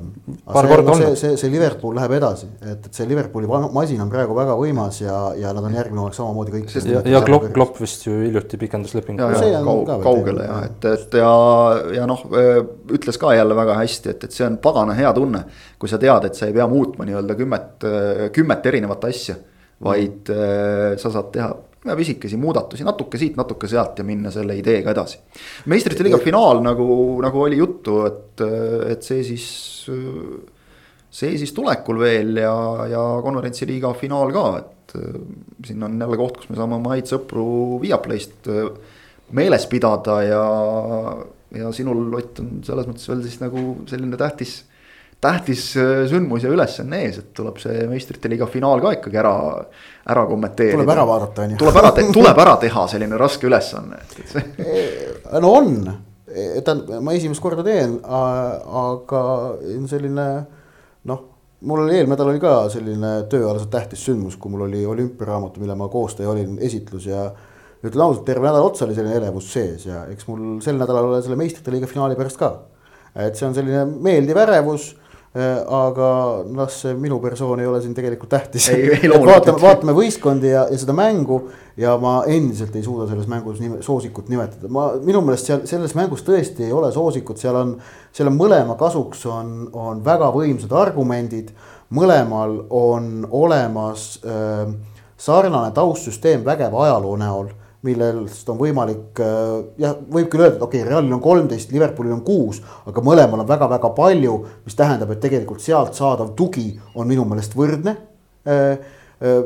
S2: paar korda olnud.
S3: see, see Liverpool läheb edasi, et, et see Liverpooli masin on praegu väga võimas ja, ja nad on järgmine hooaeg samamoodi kõik.
S2: ja, ja Klopp, Klopp vist ju hiljuti pikendas lepingu.
S1: ja, ja kaug, kaugele ja et, et ja, ja noh, ütles ka jälle väga hästi, et, et see on pagana hea tunne. kui sa tead, et sa ei pea muutma nii-öelda kümmet, kümmet erinevat asja vaid äh, sa saad teha pisikesi muudatusi, natuke siit, natuke sealt ja minna selle ideega edasi. meistrite liiga finaal nagu, nagu oli juttu, et, et see siis, see siis tulekul veel ja, ja konverentsiliiga finaal ka, et siin on jälle koht, kus me saame oma häid sõpru Viaplayst meeles pidada ja, ja sinul, Ott, on selles mõttes veel siis nagu selline tähtis tähtis äh, sündmus ja ülesanne ees, et tuleb see meistrite liiga finaal ka ikkagi ära, ära kommenteerida.
S3: tuleb ära vaadata, on ju.
S1: tuleb ära, tuleb ära teha selline raske ülesanne, et,
S3: see. no on, tähendab, ma esimest korda teen, aga selline noh, mul oli eelmine oli ka selline tööalaselt tähtis sündmus, kui mul oli olümpiaraamatu, mille ma koostaja olin, esitlus ja ütlen ausalt, terve nädal otsa oli selline elevus sees ja eks mul sel nädalal selle meistrite liiga finaali pärast ka. et see on selline meeldiv ärevus aga noh, see minu persoon ei ole siin tegelikult tähtis. vaatame, vaatame võistkondi ja, ja seda mängu ja ma endiselt ei suuda selles mängus nime, soosikut nimetada, ma minu meelest seal selles mängus tõesti ei ole soosikut, seal on, seal on mõlema kasuks on, on väga võimsad argumendid. mõlemal on olemas äh, sarnane taustsüsteem vägeva ajaloo näol millest on võimalik äh, jah, võib küll öelda, et okei okay,, Realil on kolmteist, Liverpoolil on kuus, aga mõlemal on väga-väga palju, mis tähendab, et tegelikult sealt saadav tugi on minu meelest võrdne. Äh, äh,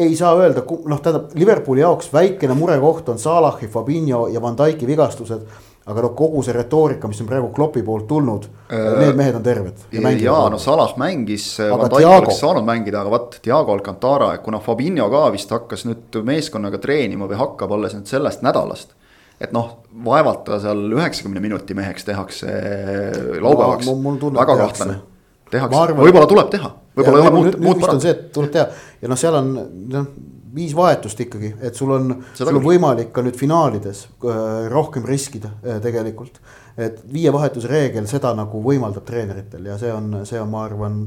S3: ei saa öelda, noh, tähendab Liverpooli jaoks väikene murekoht on Salahi, Fabinho ja Van Dijk'i vigastused aga noh, kogu see retoorika, mis on praegu Kloppi poolt tulnud äh,, need mehed on terved.
S1: ja no Salah mängis, Van Dijk oleks saanud mängida, aga vot Diego Alcantara, kuna Fabinho ka vist hakkas nüüd meeskonnaga treenima või hakkab alles nüüd sellest nädalast. et noh, vaevalt ta seal üheksakümne minuti meheks tehakse laupäevaks no,, väga kahtlane. tehakse, võib-olla tuleb teha, võib-olla ühe muud, muud
S3: see, et tuleb teha ja noh, seal on noh viis vahetust ikkagi, et sul on, sul on võimalik ka nüüd finaalides äh, rohkem riskida äh, tegelikult. et viie vahetuse reegel seda nagu võimaldab treeneritel ja see on, see on, ma arvan.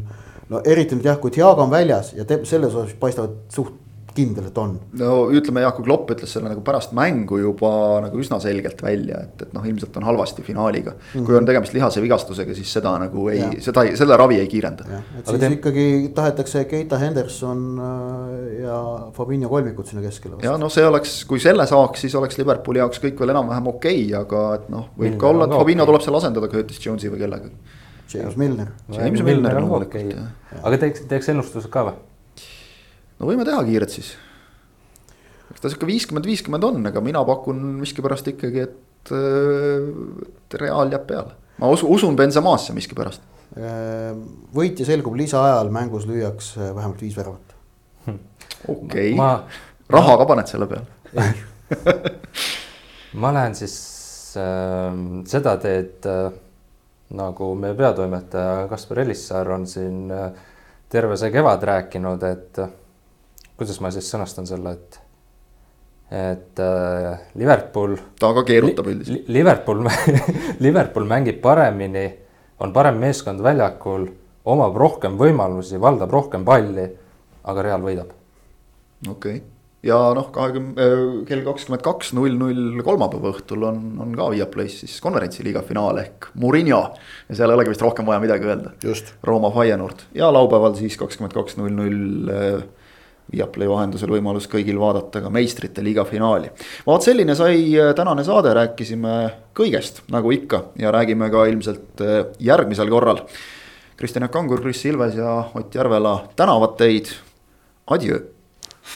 S3: no eriti nüüd jah, kui Diago on väljas ja teeb selles osas paistavad suht kindel, et on.
S1: no ütleme jah, kui Klopp ütles selle nagu pärast mängu juba nagu üsna selgelt välja, et, et noh, ilmselt on halvasti finaaliga mm. -hmm. kui on tegemist lihase vigastusega, siis seda nagu ei, seda, selle ravi ei kiirenda.
S3: et siis te... ikkagi tahetakse Keita Henderson äh, ja Fabinho kolmikut sinna keskele.
S1: ja noh, see oleks, kui selle saaks, siis oleks Liverpooli jaoks kõik veel enam-vähem okei okay,, aga et noh, võib ka olla, et Fabinho okay. tuleb seal asendada Curtis Jones'i või kellegagi.
S3: James Milner.
S1: James Milner loomulikult okay..
S2: aga teeks, teeks ennustused ka või?
S1: No võime teha kiiret siis. eks ta sihuke viiskümmend, viiskümmend on, aga mina pakun miskipärast ikkagi, et, et Real jääb peale. ma usun, usun Benzemasse miskipärast.
S3: võitja selgub lisaajal, mängus lüüakse vähemalt viis väravat.
S1: okei, raha ka paned selle peale
S2: ma lähen siis äh, seda teed äh, nagu meie peatoimetaja Kaspar Elissaar on siin äh, terve see kevad rääkinud, et äh, kuidas ma siis sõnastan selle, et, et äh, Liverpool.
S1: ta ka keerutab üldiselt
S2: li,. Liverpool Liverpool mängib paremini, on parem meeskond väljakul, omab rohkem võimalusi, valdab rohkem palli, aga Real võidab.
S1: okei okay., ja noh, kahekümne, äh, kell kakskümmend kaks null null kolmapäeva õhtul on, on ka Viaplay's siis konverentsiliiga finaal ehk Murillo. ja seal ei olegi vist rohkem vaja midagi öelda. Rooma Feyenoord ja laupäeval siis kakskümmend kaks null null äh, Viaplay vahendusel võimalus kõigil vaadata ka meistrite liiga finaali. vaat selline sai äh, tänane saade, rääkisime kõigest, nagu ikka ja räägime ka ilmselt äh, järgmisel korral. Kristjan Kangur, Kris Ilves ja Ott Järvela tänavad teid. Adjöö